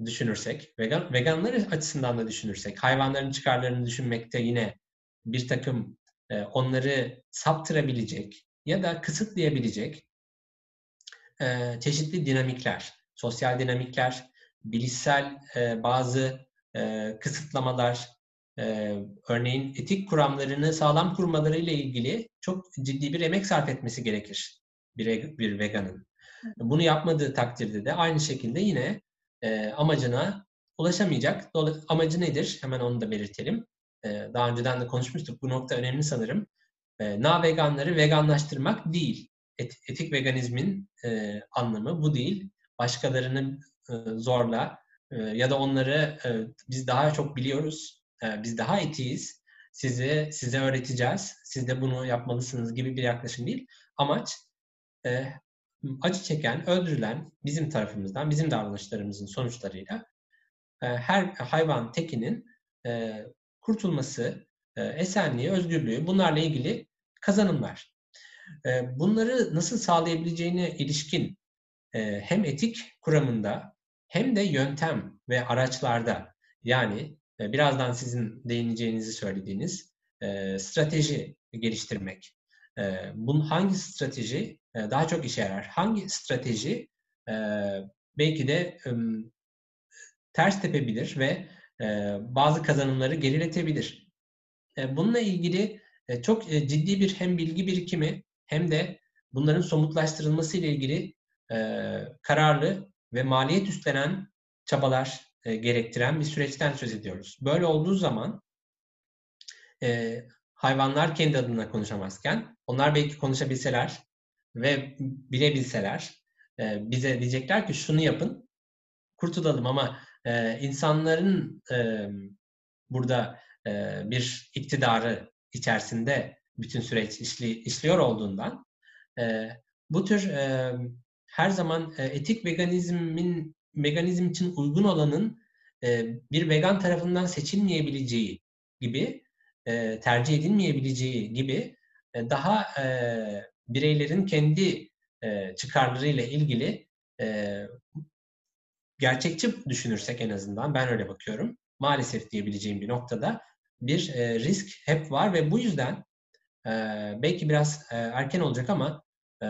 düşünürsek, vegan veganlar açısından da düşünürsek, hayvanların çıkarlarını düşünmekte yine bir takım e, onları saptırabilecek ya da kısıtlayabilecek e, çeşitli dinamikler sosyal dinamikler, bilişsel e, bazı e, kısıtlamalar, e, örneğin etik kuramlarını sağlam kurmaları ile ilgili çok ciddi bir emek sarf etmesi gerekir bir, bir veganın. Bunu yapmadığı takdirde de aynı şekilde yine e, amacına ulaşamayacak. Amacı nedir? Hemen onu da belirtelim. E, daha önceden de konuşmuştuk. Bu nokta önemli sanırım. E, na veganları veganlaştırmak değil. Et, etik veganizmin e, anlamı bu değil. Başkalarını e, zorla e, ya da onları e, biz daha çok biliyoruz, e, biz daha etiyiz, size size öğreteceğiz, siz de bunu yapmalısınız gibi bir yaklaşım değil. Amaç e, acı çeken, öldürülen bizim tarafımızdan, bizim davranışlarımızın sonuçlarıyla e, her hayvan tekinin e, kurtulması, e, esenliği, özgürlüğü bunlarla ilgili kazanımlar. Bunları nasıl sağlayabileceğine ilişkin hem etik kuramında hem de yöntem ve araçlarda yani birazdan sizin değineceğinizi söylediğiniz strateji geliştirmek. Bunun hangi strateji daha çok işe yarar? Hangi strateji belki de ters tepebilir ve bazı kazanımları geriletebilir? Bununla ilgili e, çok e, ciddi bir hem bilgi birikimi hem de bunların somutlaştırılması ile ilgili e, kararlı ve maliyet üstlenen çabalar gerektiren bir süreçten söz ediyoruz. Böyle olduğu zaman hayvanlar kendi adına konuşamazken onlar belki konuşabilseler ve bilebilseler bize diyecekler ki şunu yapın kurtulalım ama insanların burada bir iktidarı içerisinde bütün süreç işli, işliyor olduğundan e, bu tür e, her zaman e, etik veganizmin veganizm için uygun olanın e, bir vegan tarafından seçilmeyebileceği gibi e, tercih edilmeyebileceği gibi e, daha e, bireylerin kendi e, çıkarlarıyla ilgili e, gerçekçi düşünürsek en azından ben öyle bakıyorum. Maalesef diyebileceğim bir noktada bir e, risk hep var ve bu yüzden e, belki biraz e, erken olacak ama e,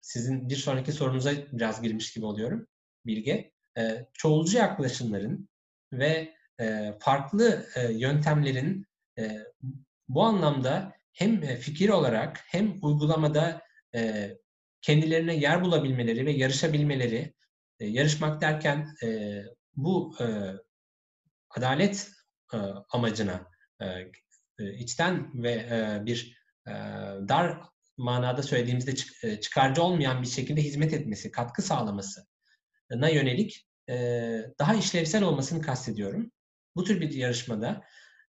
sizin bir sonraki sorunuza biraz girmiş gibi oluyorum Bilge. E, çoğulcu yaklaşımların ve e, farklı e, yöntemlerin e, bu anlamda hem fikir olarak hem uygulamada e, kendilerine yer bulabilmeleri ve yarışabilmeleri, e, yarışmak derken e, bu e, adalet e, amacına e, e içten ve e, bir e, dar manada söylediğimizde çık, e, çıkarcı olmayan bir şekilde hizmet etmesi, katkı sağlamasına yönelik e, daha işlevsel olmasını kastediyorum. Bu tür bir yarışmada,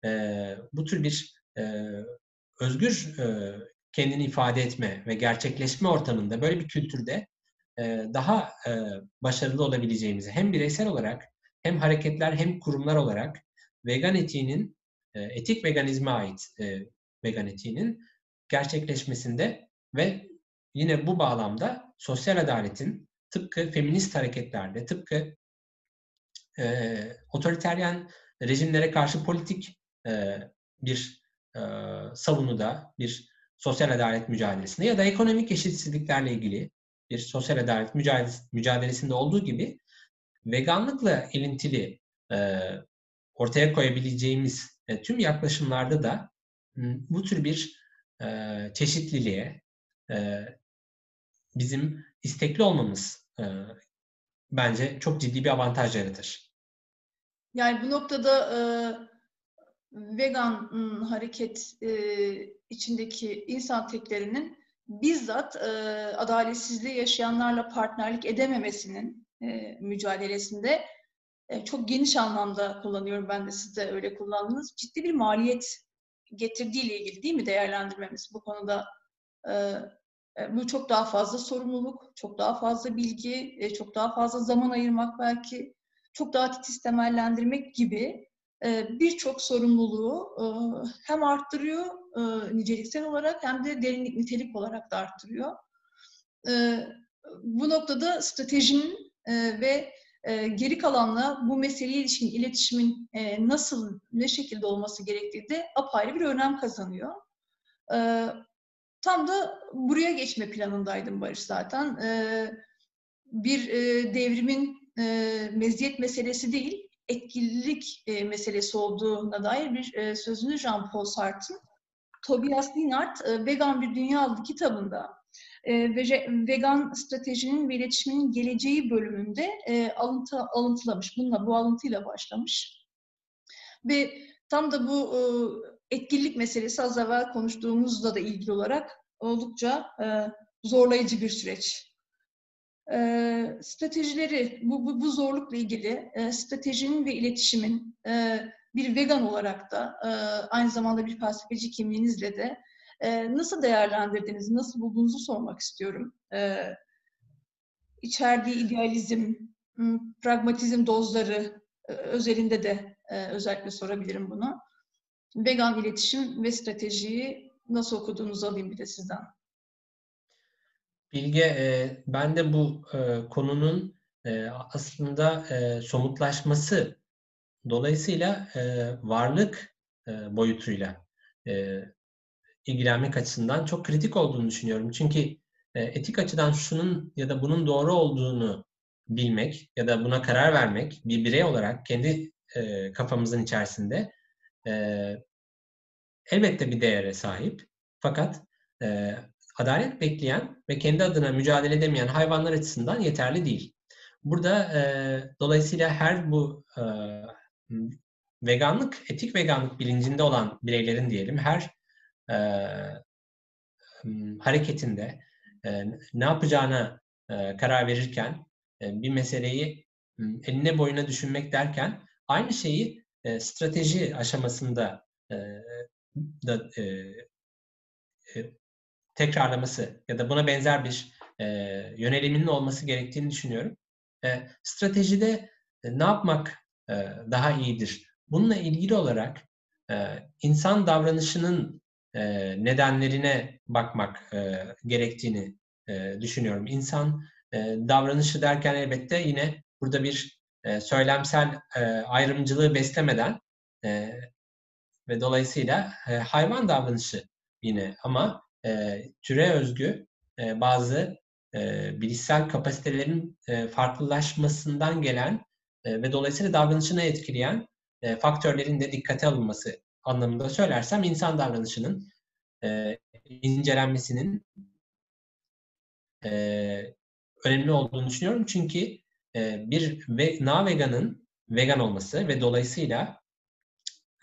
e, bu tür bir e, özgür e, kendini ifade etme ve gerçekleşme ortamında böyle bir kültürde e, daha e, başarılı olabileceğimizi hem bireysel olarak hem hareketler hem kurumlar olarak vegan etiğinin e, etik veganizme ait e, vegan etiğinin gerçekleşmesinde ve yine bu bağlamda sosyal adaletin tıpkı feminist hareketlerde, tıpkı e, otoriteryen rejimlere karşı politik e, bir e, savunuda, bir sosyal adalet mücadelesinde ya da ekonomik eşitsizliklerle ilgili bir sosyal adalet mücadelesinde olduğu gibi veganlıkla ilintili e, ortaya koyabileceğimiz e, tüm yaklaşımlarda da bu tür bir e, çeşitliliğe e, bizim istekli olmamız bence çok ciddi bir avantaj yaratır. Yani bu noktada vegan hareket içindeki insan teklerinin bizzat e, adaletsizliği yaşayanlarla partnerlik edememesinin mücadelesinde çok geniş anlamda kullanıyorum ben de siz de öyle kullandınız. Ciddi bir maliyet getirdiği ile ilgili değil mi değerlendirmemiz bu konuda e, e, bu çok daha fazla sorumluluk, çok daha fazla bilgi, e, çok daha fazla zaman ayırmak belki, çok daha titiz temellendirmek gibi e, birçok sorumluluğu e, hem arttırıyor e, niceliksel olarak hem de derinlik nitelik olarak da arttırıyor. E, bu noktada stratejinin e, ve e, geri kalanla bu meseleye ilişkin iletişimin e, nasıl, ne şekilde olması gerektiği de apayrı bir önem kazanıyor. E, tam da buraya geçme planındaydım Barış zaten. E, bir devrimin meziyet meselesi değil, etkililik meselesi olduğuna dair bir sözünü Jean-Paul Sartre'ın Tobias Linhart Vegan Bir Dünya adlı kitabında e, vegan stratejinin ve iletişimin geleceği bölümünde e, alıntı, alıntılamış. Bununla, bu alıntıyla başlamış. Ve tam da bu e, etkinlik meselesi az evvel konuştuğumuzla da ilgili olarak oldukça e, zorlayıcı bir süreç. E, stratejileri, bu, bu, bu zorlukla ilgili stratejinin ve iletişimin bir vegan olarak da aynı zamanda bir felsefeci kimliğinizle de e, nasıl değerlendirdiniz, nasıl bulduğunuzu sormak istiyorum. E, içerdiği idealizm, pragmatizm dozları e, özelinde de e, özellikle sorabilirim bunu. Vegan iletişim ve stratejiyi nasıl okuduğunuzu alayım bir de sizden. Bilge, e, ben de bu e, konunun e, aslında e, somutlaşması dolayısıyla e, varlık e, boyutuyla e, ilgilenmek açısından çok kritik olduğunu düşünüyorum. Çünkü e, etik açıdan şunun ya da bunun doğru olduğunu bilmek ya da buna karar vermek bir birey olarak kendi e, kafamızın içerisinde e, elbette bir değere sahip. Fakat adalet bekleyen ve kendi adına mücadele edemeyen hayvanlar açısından yeterli değil. Burada e, dolayısıyla her bu e, veganlık, etik veganlık bilincinde olan bireylerin diyelim her e, hareketinde e, ne yapacağına e, karar verirken e, bir meseleyi eline boyuna düşünmek derken aynı şeyi e, strateji aşamasında e, da e, tekrarlaması ya da buna benzer bir e, yöneliminin olması gerektiğini düşünüyorum. E, stratejide e, ne yapmak e, daha iyidir? Bununla ilgili olarak e, insan davranışının e, nedenlerine bakmak e, gerektiğini e, düşünüyorum. İnsan davranışı derken elbette yine burada bir e, söylemsel ayrımcılığı beslemeden ve dolayısıyla hayvan davranışı yine ama e, türe özgü bazı bilişsel kapasitelerin farklılaşmasından gelen ve dolayısıyla davranışını etkileyen faktörlerin de dikkate alınması anlamında söylersem insan davranışının e, incelenmesinin e, önemli olduğunu düşünüyorum. Çünkü e, bir ve, na veganın vegan olması ve dolayısıyla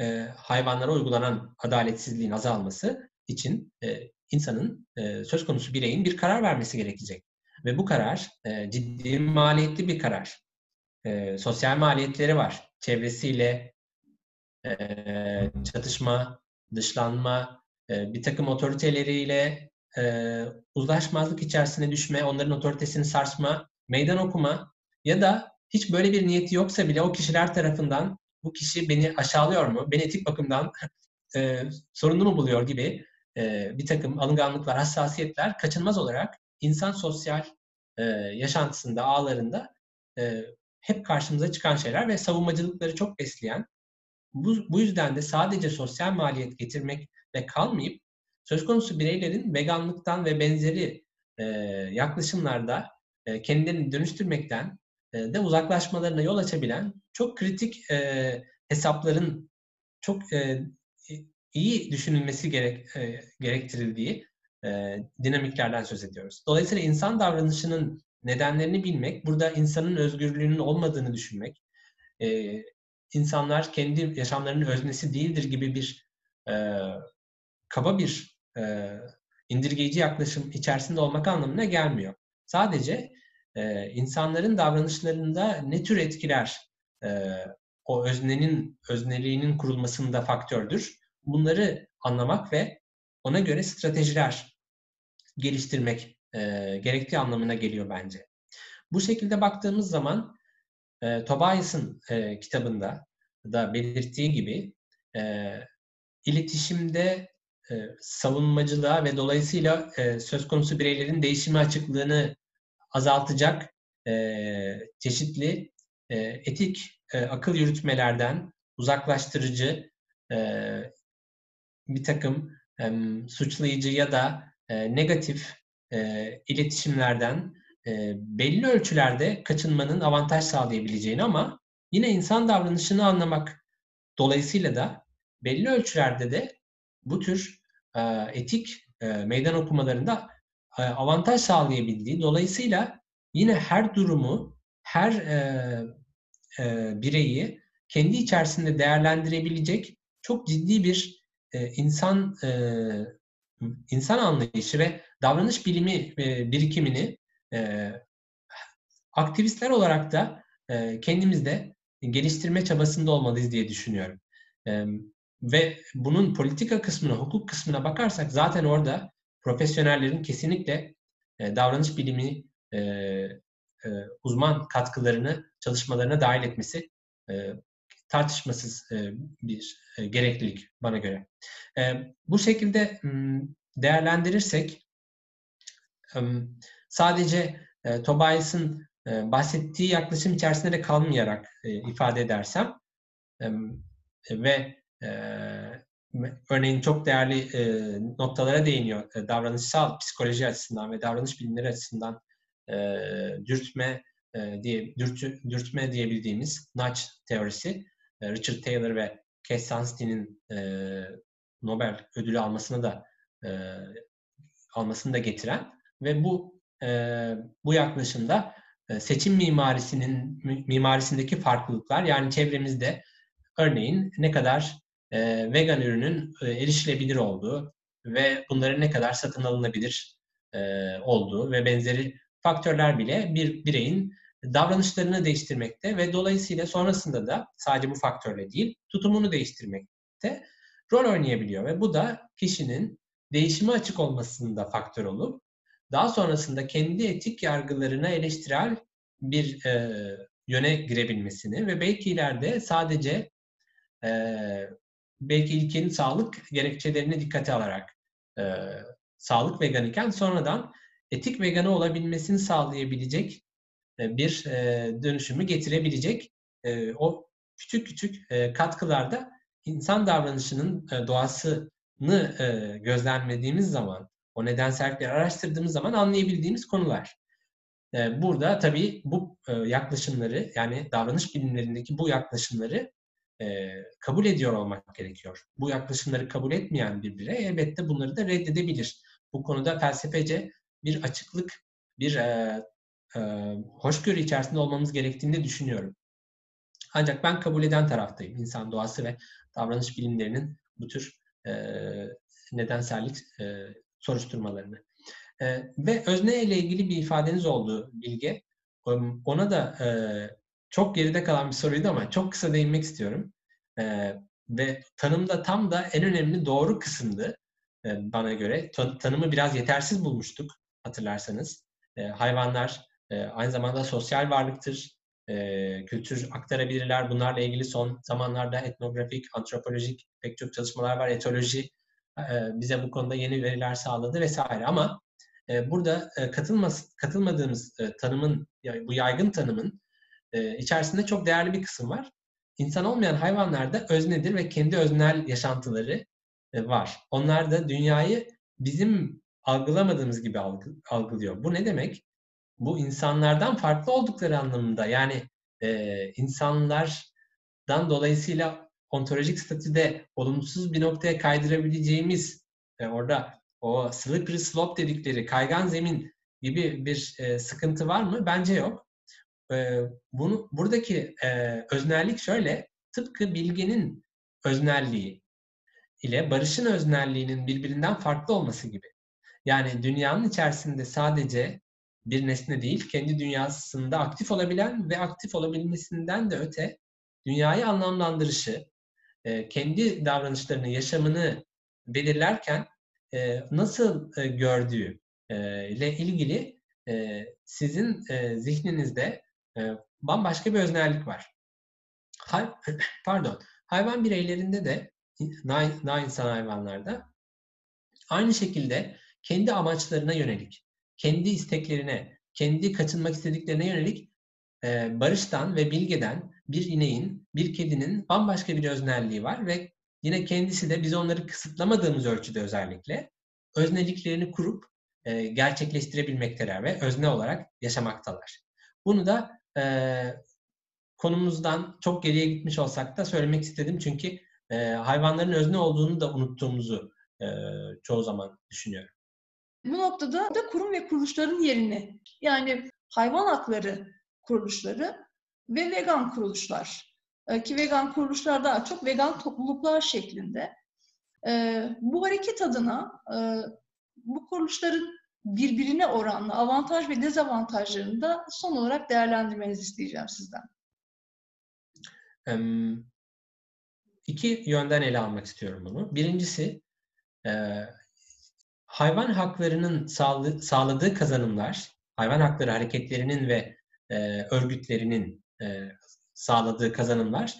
e, hayvanlara uygulanan adaletsizliğin azalması için e, insanın, e, söz konusu bireyin bir karar vermesi gerekecek. Ve bu karar e, ciddi maliyetli bir karar. E, sosyal maliyetleri var. Çevresiyle çatışma, dışlanma, bir takım otoriteleriyle e, uzlaşmazlık içerisine düşme, onların otoritesini sarsma, meydan okuma ya da hiç böyle bir niyeti yoksa bile o kişiler tarafından bu kişi beni aşağılıyor mu, beni etik bakımdan (laughs) sorunlu mu buluyor gibi bir takım alınganlıklar, hassasiyetler kaçınmaz olarak insan sosyal yaşantısında, ağlarında hep karşımıza çıkan şeyler ve savunmacılıkları çok besleyen, bu, bu yüzden de sadece sosyal maliyet getirmekle kalmayıp söz konusu bireylerin veganlıktan ve benzeri e, yaklaşımlarda e, kendilerini dönüştürmekten e, de uzaklaşmalarına yol açabilen çok kritik e, hesapların çok e, iyi düşünülmesi gerek, e, gerektirildiği e, dinamiklerden söz ediyoruz. Dolayısıyla insan davranışının nedenlerini bilmek, burada insanın özgürlüğünün olmadığını düşünmek, e, insanlar kendi yaşamlarının öznesi değildir gibi bir e, kaba bir e, indirgeyici yaklaşım içerisinde olmak anlamına gelmiyor. Sadece e, insanların davranışlarında ne tür etkiler e, o öznenin özneliğinin kurulmasında faktördür. Bunları anlamak ve ona göre stratejiler geliştirmek e, gerektiği anlamına geliyor bence. Bu şekilde baktığımız zaman e, Tobias'ın e, kitabında da belirttiği gibi e, iletişimde e, savunmacılığa ve dolayısıyla e, söz konusu bireylerin değişimi açıklığını azaltacak e, çeşitli e, etik e, akıl yürütmelerden uzaklaştırıcı e, bir takım e, suçlayıcı ya da e, negatif e, iletişimlerden e, belli ölçülerde kaçınmanın avantaj sağlayabileceğini ama yine insan davranışını anlamak dolayısıyla da belli ölçülerde de bu tür e, etik e, meydan okumalarında e, avantaj sağlayabildiği dolayısıyla yine her durumu, her e, e, bireyi kendi içerisinde değerlendirebilecek çok ciddi bir e, insan e, insan anlayışı ve davranış bilimi e, birikimini e, aktivistler olarak da e, kendimizde geliştirme çabasında olmalıyız diye düşünüyorum. E, ve bunun politika kısmına, hukuk kısmına bakarsak zaten orada profesyonellerin kesinlikle e, davranış bilimi e, e, uzman katkılarını çalışmalarına dahil etmesi e, tartışmasız e, bir e, gereklilik bana göre. E, bu şekilde değerlendirirsek sadece e, Tobias'ın e, bahsettiği yaklaşım içerisinde de kalmayarak e, ifade edersem e, ve e, örneğin çok değerli e, noktalara değiniyor e, davranışsal psikoloji açısından ve davranış bilimleri açısından e, dürtme e, diye dürtü, dürtme diyebildiğimiz nudge teorisi e, Richard Taylor ve Cass Sunstein'in e, Nobel ödülü almasını da e, almasını da getiren ve bu e, bu yaklaşımda e, seçim mimarisinin mimarisindeki farklılıklar yani çevremizde örneğin ne kadar e, vegan ürünün e, erişilebilir olduğu ve bunların ne kadar satın alınabilir e, olduğu ve benzeri faktörler bile bir bireyin davranışlarını değiştirmekte ve dolayısıyla sonrasında da sadece bu faktörle değil tutumunu değiştirmekte rol oynayabiliyor ve bu da kişinin değişime açık olmasında faktör olup daha sonrasında kendi etik yargılarına eleştirel bir e, yöne girebilmesini ve belki ileride sadece e, belki ilkenin sağlık gerekçelerini dikkate alarak e, sağlık vegan iken sonradan etik veganı olabilmesini sağlayabilecek e, bir e, dönüşümü getirebilecek e, o küçük küçük e, katkılarda insan davranışının e, doğasını e, gözlemlediğimiz zaman, o nedensellikleri araştırdığımız zaman anlayabildiğimiz konular. E, burada tabii bu e, yaklaşımları yani davranış bilimlerindeki bu yaklaşımları e, kabul ediyor olmak gerekiyor. Bu yaklaşımları kabul etmeyen bir birey elbette bunları da reddedebilir. Bu konuda felsefece bir açıklık, bir e, hoşgörü içerisinde olmamız gerektiğini düşünüyorum. Ancak ben kabul eden taraftayım. İnsan doğası ve davranış bilimlerinin bu tür nedensellik soruşturmalarını. E, ve özne ile ilgili bir ifadeniz oldu Bilge. Ona da e, çok geride kalan bir soruydu ama çok kısa değinmek istiyorum. E, ve tanımda tam da en önemli doğru kısımdı e, bana göre. Tan- tanımı biraz yetersiz bulmuştuk hatırlarsanız. E, hayvanlar e, aynı zamanda sosyal varlıktır. E, kültür aktarabilirler. Bunlarla ilgili son zamanlarda etnografik, antropolojik pek çok çalışmalar var. Etoloji bize bu konuda yeni veriler sağladı vesaire. Ama e, burada e, katılmaz, katılmadığımız e, tanımın, bu yaygın tanımın e, içerisinde çok değerli bir kısım var. İnsan olmayan hayvanlarda öznedir ve kendi öznel yaşantıları e, var. Onlar da dünyayı bizim algılamadığımız gibi algı, algılıyor. Bu ne demek? Bu insanlardan farklı oldukları anlamında. Yani e, insanlardan dolayısıyla ontolojik statüde olumsuz bir noktaya kaydırabileceğimiz e, orada o slippery slope dedikleri kaygan zemin gibi bir e, sıkıntı var mı? Bence yok e, bunu buradaki e, öznellik şöyle tıpkı bilginin öznelliği ile barışın öznelliğinin birbirinden farklı olması gibi. Yani dünyanın içerisinde sadece bir nesne değil, kendi dünyasında aktif olabilen ve aktif olabilmesinden de öte dünyayı anlamlandırışı, e, kendi davranışlarını, yaşamını belirlerken e, nasıl e, gördüğü e, ile ilgili sizin zihninizde bambaşka bir öznellik var. Hay, (clears throat) pardon, hayvan bireylerinde de daha insan hayvanlarda aynı şekilde kendi amaçlarına yönelik, kendi isteklerine, kendi kaçınmak istediklerine yönelik barıştan ve bilgeden bir ineğin, bir kedinin bambaşka bir öznelliği var ve yine kendisi de biz onları kısıtlamadığımız ölçüde özellikle özneliklerini kurup e, gerçekleştirebilmekteler ve özne olarak yaşamaktalar. Bunu da e, konumuzdan çok geriye gitmiş olsak da söylemek istedim çünkü e, hayvanların özne olduğunu da unuttuğumuzu e, çoğu zaman düşünüyorum. Bu noktada da kurum ve kuruluşların yerini yani hayvan hakları kuruluşları ve vegan kuruluşlar e, ki vegan kuruluşlar daha çok vegan topluluklar şeklinde. E, bu hareket adına e, bu kuruluşların birbirine oranlı avantaj ve dezavantajlarını da son olarak değerlendirmenizi isteyeceğim sizden. İki yönden ele almak istiyorum bunu. Birincisi hayvan haklarının sağladığı kazanımlar, hayvan hakları hareketlerinin ve örgütlerinin sağladığı kazanımlar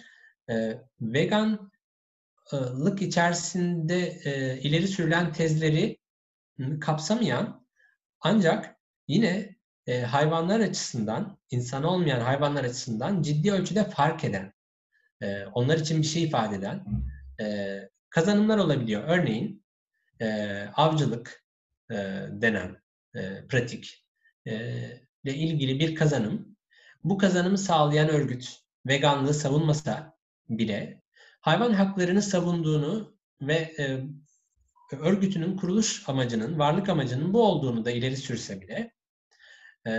veganlık içerisinde ileri sürülen tezleri kapsamayan ancak yine e, hayvanlar açısından, insan olmayan hayvanlar açısından ciddi ölçüde fark eden, e, onlar için bir şey ifade eden e, kazanımlar olabiliyor. Örneğin e, avcılık e, denen e, pratik e, ile ilgili bir kazanım. Bu kazanımı sağlayan örgüt veganlığı savunmasa bile hayvan haklarını savunduğunu ve e, örgütünün kuruluş amacının, varlık amacının bu olduğunu da ileri sürse bile e,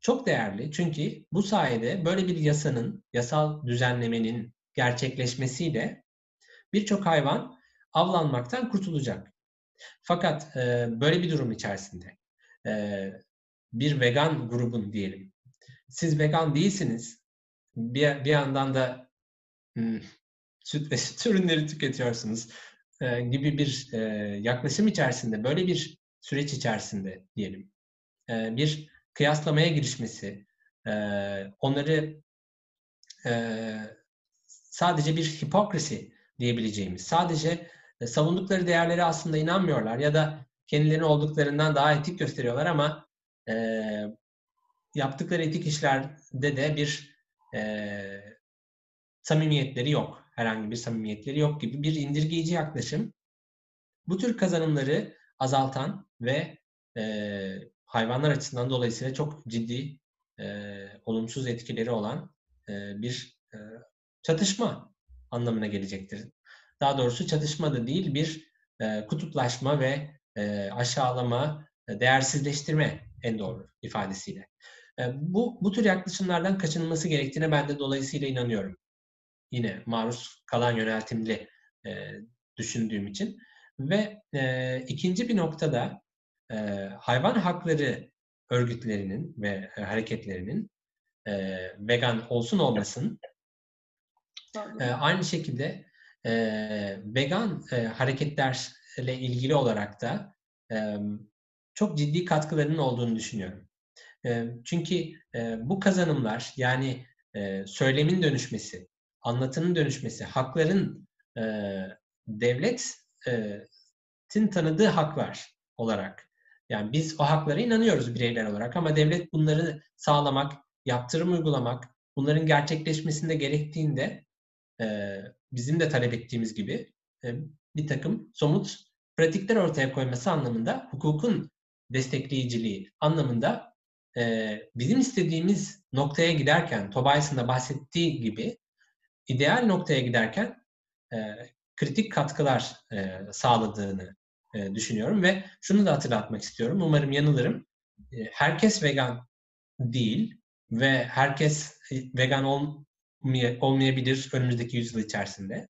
çok değerli. Çünkü bu sayede böyle bir yasanın, yasal düzenlemenin gerçekleşmesiyle birçok hayvan avlanmaktan kurtulacak. Fakat e, böyle bir durum içerisinde e, bir vegan grubun diyelim, siz vegan değilsiniz, bir, bir yandan da hmm, süt ve süt ürünleri tüketiyorsunuz. E, gibi bir e, yaklaşım içerisinde, böyle bir süreç içerisinde diyelim, e, bir kıyaslamaya girişmesi, e, onları e, sadece bir hipokrisi diyebileceğimiz, sadece e, savundukları değerleri aslında inanmıyorlar ya da kendilerini olduklarından daha etik gösteriyorlar ama e, yaptıkları etik işlerde de bir e, samimiyetleri yok herhangi bir samimiyetleri yok gibi bir indirgeyici yaklaşım bu tür kazanımları azaltan ve e, hayvanlar açısından dolayısıyla çok ciddi e, olumsuz etkileri olan e, bir e, çatışma anlamına gelecektir. Daha doğrusu çatışma da değil bir e, kutuplaşma ve e, aşağılama, e, değersizleştirme en doğru ifadesiyle. Bu, bu tür yaklaşımlardan kaçınılması gerektiğine ben de dolayısıyla inanıyorum yine maruz kalan yöneltimli e, düşündüğüm için. Ve e, ikinci bir noktada e, hayvan hakları örgütlerinin ve hareketlerinin e, vegan olsun olmasın e, aynı şekilde e, vegan e, hareketlerle ilgili olarak da e, çok ciddi katkılarının olduğunu düşünüyorum. Çünkü bu kazanımlar yani söylemin dönüşmesi, anlatının dönüşmesi, hakların devletin tanıdığı haklar olarak. Yani biz o haklara inanıyoruz bireyler olarak ama devlet bunları sağlamak, yaptırım uygulamak, bunların gerçekleşmesinde gerektiğinde bizim de talep ettiğimiz gibi bir takım somut pratikler ortaya koyması anlamında hukukun destekleyiciliği anlamında e, bizim istediğimiz noktaya giderken Tobias'ın da bahsettiği gibi ideal noktaya giderken e, kritik katkılar e, sağladığını e, düşünüyorum ve şunu da hatırlatmak istiyorum. Umarım yanılırım. E, herkes vegan değil ve herkes e, vegan olmay- olmayabilir önümüzdeki yüzyıl içerisinde.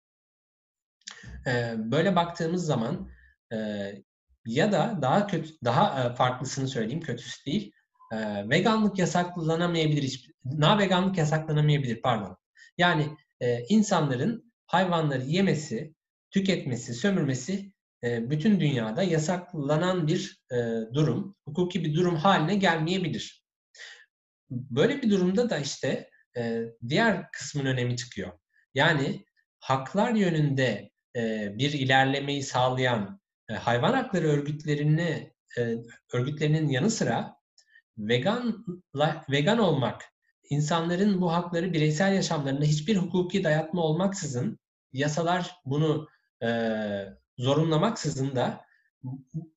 E, böyle baktığımız zaman e, ya da daha kötü, daha farklısını söyleyeyim, kötüsü değil. E, veganlık yasaklanamayabilir, hiç, na veganlık yasaklanamayabilir pardon. Yani e, insanların hayvanları yemesi, tüketmesi, sömürmesi e, bütün dünyada yasaklanan bir e, durum, hukuki bir durum haline gelmeyebilir. Böyle bir durumda da işte e, diğer kısmın önemi çıkıyor. Yani haklar yönünde e, bir ilerlemeyi sağlayan e, hayvan hakları örgütlerini e, örgütlerinin yanı sıra vegan vegan olmak insanların bu hakları bireysel yaşamlarında hiçbir hukuki dayatma olmaksızın yasalar bunu e, zorunlamaksızın da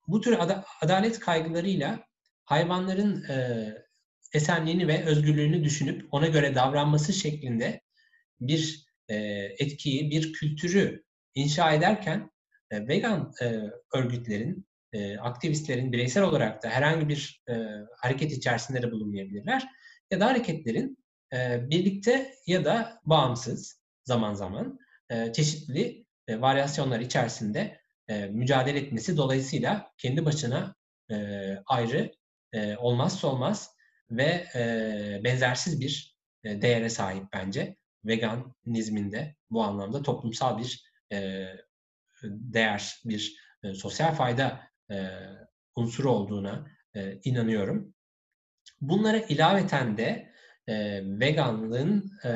bu tür ada, adalet kaygılarıyla hayvanların e, esenliğini ve özgürlüğünü düşünüp ona göre davranması şeklinde bir e, etkiyi, bir kültürü inşa ederken e, vegan e, örgütlerin, e, aktivistlerin bireysel olarak da herhangi bir e, hareket içerisinde de bulunmayabilirler. Ya da hareketlerin e, birlikte ya da bağımsız zaman zaman e, çeşitli e, varyasyonlar içerisinde e, mücadele etmesi dolayısıyla kendi başına e, ayrı e, olmazsa olmaz ve e, benzersiz bir e, değere sahip bence. Veganizminde bu anlamda toplumsal bir e, değer, bir e, sosyal fayda e, unsuru olduğuna e, inanıyorum. Bunlara ilaveten de e, veganlığın e,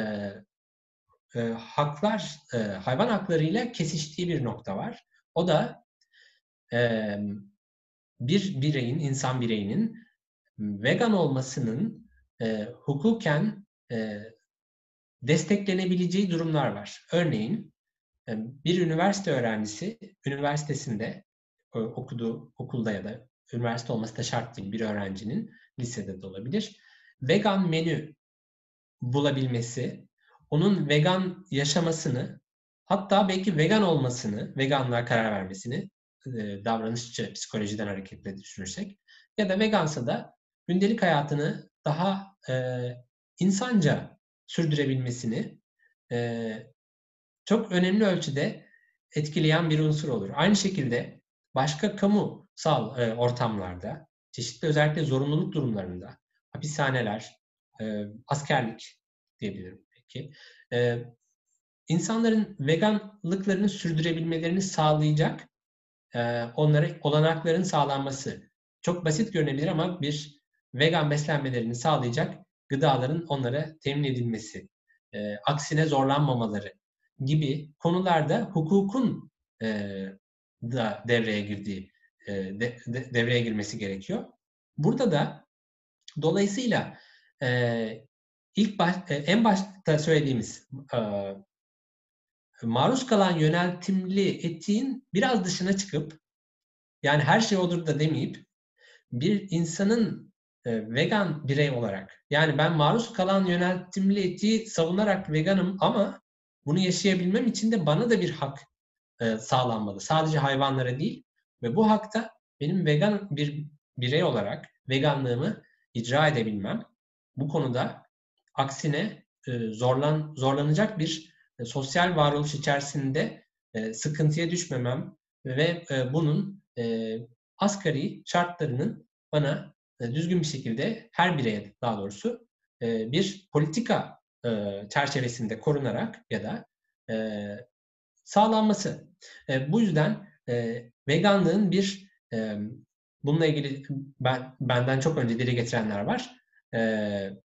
e, haklar, e, hayvan haklarıyla kesiştiği bir nokta var. O da e, bir bireyin, insan bireyinin vegan olmasının e, hukuken e, desteklenebileceği durumlar var. Örneğin e, bir üniversite öğrencisi üniversitesinde okuduğu okulda ya da üniversite olması da şart değil bir öğrencinin lisede de olabilir. Vegan menü bulabilmesi, onun vegan yaşamasını, hatta belki vegan olmasını, veganlığa karar vermesini e, davranışçı psikolojiden hareketle düşünürsek ya da vegansa da gündelik hayatını daha e, insanca sürdürebilmesini e, çok önemli ölçüde etkileyen bir unsur olur. Aynı şekilde başka kamusal e, ortamlarda, çeşitli özellikle zorunluluk durumlarında, hapishaneler, e, askerlik diyebilirim peki, e, insanların veganlıklarını sürdürebilmelerini sağlayacak e, onlara olanakların sağlanması. Çok basit görünebilir ama bir vegan beslenmelerini sağlayacak gıdaların onlara temin edilmesi, e, aksine zorlanmamaları gibi konularda hukukun e, da devreye girdiği e, de, de, devreye girmesi gerekiyor. Burada da dolayısıyla e, ilk baş, e, en başta söylediğimiz e, maruz kalan yöneltimli etiğin biraz dışına çıkıp yani her şey olur da demeyip bir insanın e, vegan birey olarak yani ben maruz kalan yöneltimli etiği savunarak veganım ama bunu yaşayabilmem için de bana da bir hak e, sağlanmalı. Sadece hayvanlara değil ve bu hakta benim vegan bir birey olarak veganlığımı icra edebilmem bu konuda aksine e, zorlan zorlanacak bir e, sosyal varoluş içerisinde e, sıkıntıya düşmemem ve bunun e, asgari şartlarının bana düzgün bir şekilde her bireye daha doğrusu bir politika çerçevesinde korunarak ya da sağlanması. E, bu yüzden e, veganlığın bir e, bununla ilgili ben benden çok önce dile getirenler var e,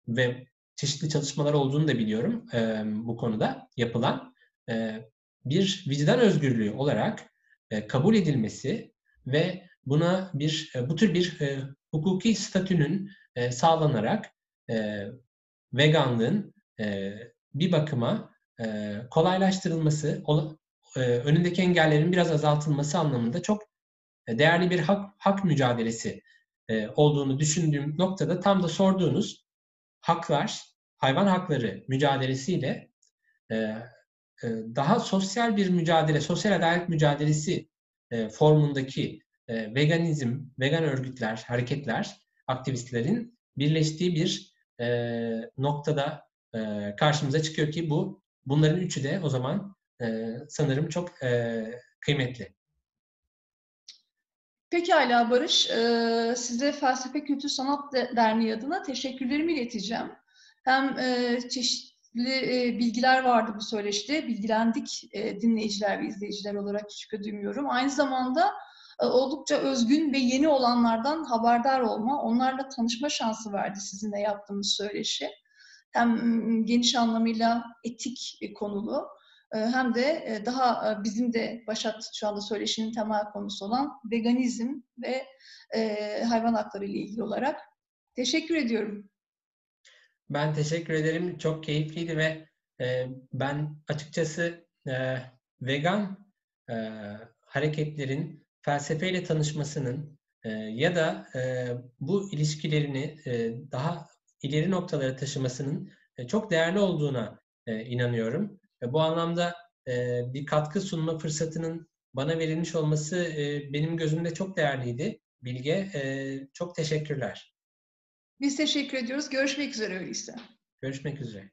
ve çeşitli çalışmalar olduğunu da biliyorum e, bu konuda yapılan e, bir vicdan özgürlüğü olarak e, kabul edilmesi ve buna bir e, bu tür bir e, hukuki statünün e, sağlanarak e, veganlığın e, bir bakıma e, kolaylaştırılması, e, önündeki engellerin biraz azaltılması anlamında çok değerli bir hak, hak mücadelesi e, olduğunu düşündüğüm noktada tam da sorduğunuz haklar, hayvan hakları mücadelesiyle e, daha sosyal bir mücadele, sosyal adalet mücadelesi formundaki veganizm, vegan örgütler, hareketler, aktivistlerin birleştiği bir e, noktada karşımıza çıkıyor ki bu bunların üçü de o zaman sanırım çok e, kıymetli. Pekala Barış, size Felsefe Kültür Sanat Derneği adına teşekkürlerimi ileteceğim. Hem çeşitli bilgiler vardı bu söyleşide, bilgilendik dinleyiciler ve izleyiciler olarak şüphe duymuyorum. Aynı zamanda oldukça özgün ve yeni olanlardan haberdar olma, onlarla tanışma şansı verdi sizinle yaptığımız söyleşi. Hem geniş anlamıyla etik konulu hem de e, daha bizim de Başat anda söyleşinin temel konusu olan veganizm ve hayvan hakları ile ilgili olarak. Teşekkür ediyorum. Ben teşekkür ederim. Çok keyifliydi ve ben açıkçası vegan hareketlerin felsefeyle tanışmasının e, ya da e, bu ilişkilerini e, daha ileri noktalara taşımasının e, çok değerli olduğuna e, inanıyorum. Ve bu anlamda e, bir katkı sunma fırsatının bana verilmiş olması e, benim gözümde çok değerliydi. Bilge, e, çok teşekkürler. Biz teşekkür ediyoruz. Görüşmek üzere öyleyse. Görüşmek üzere.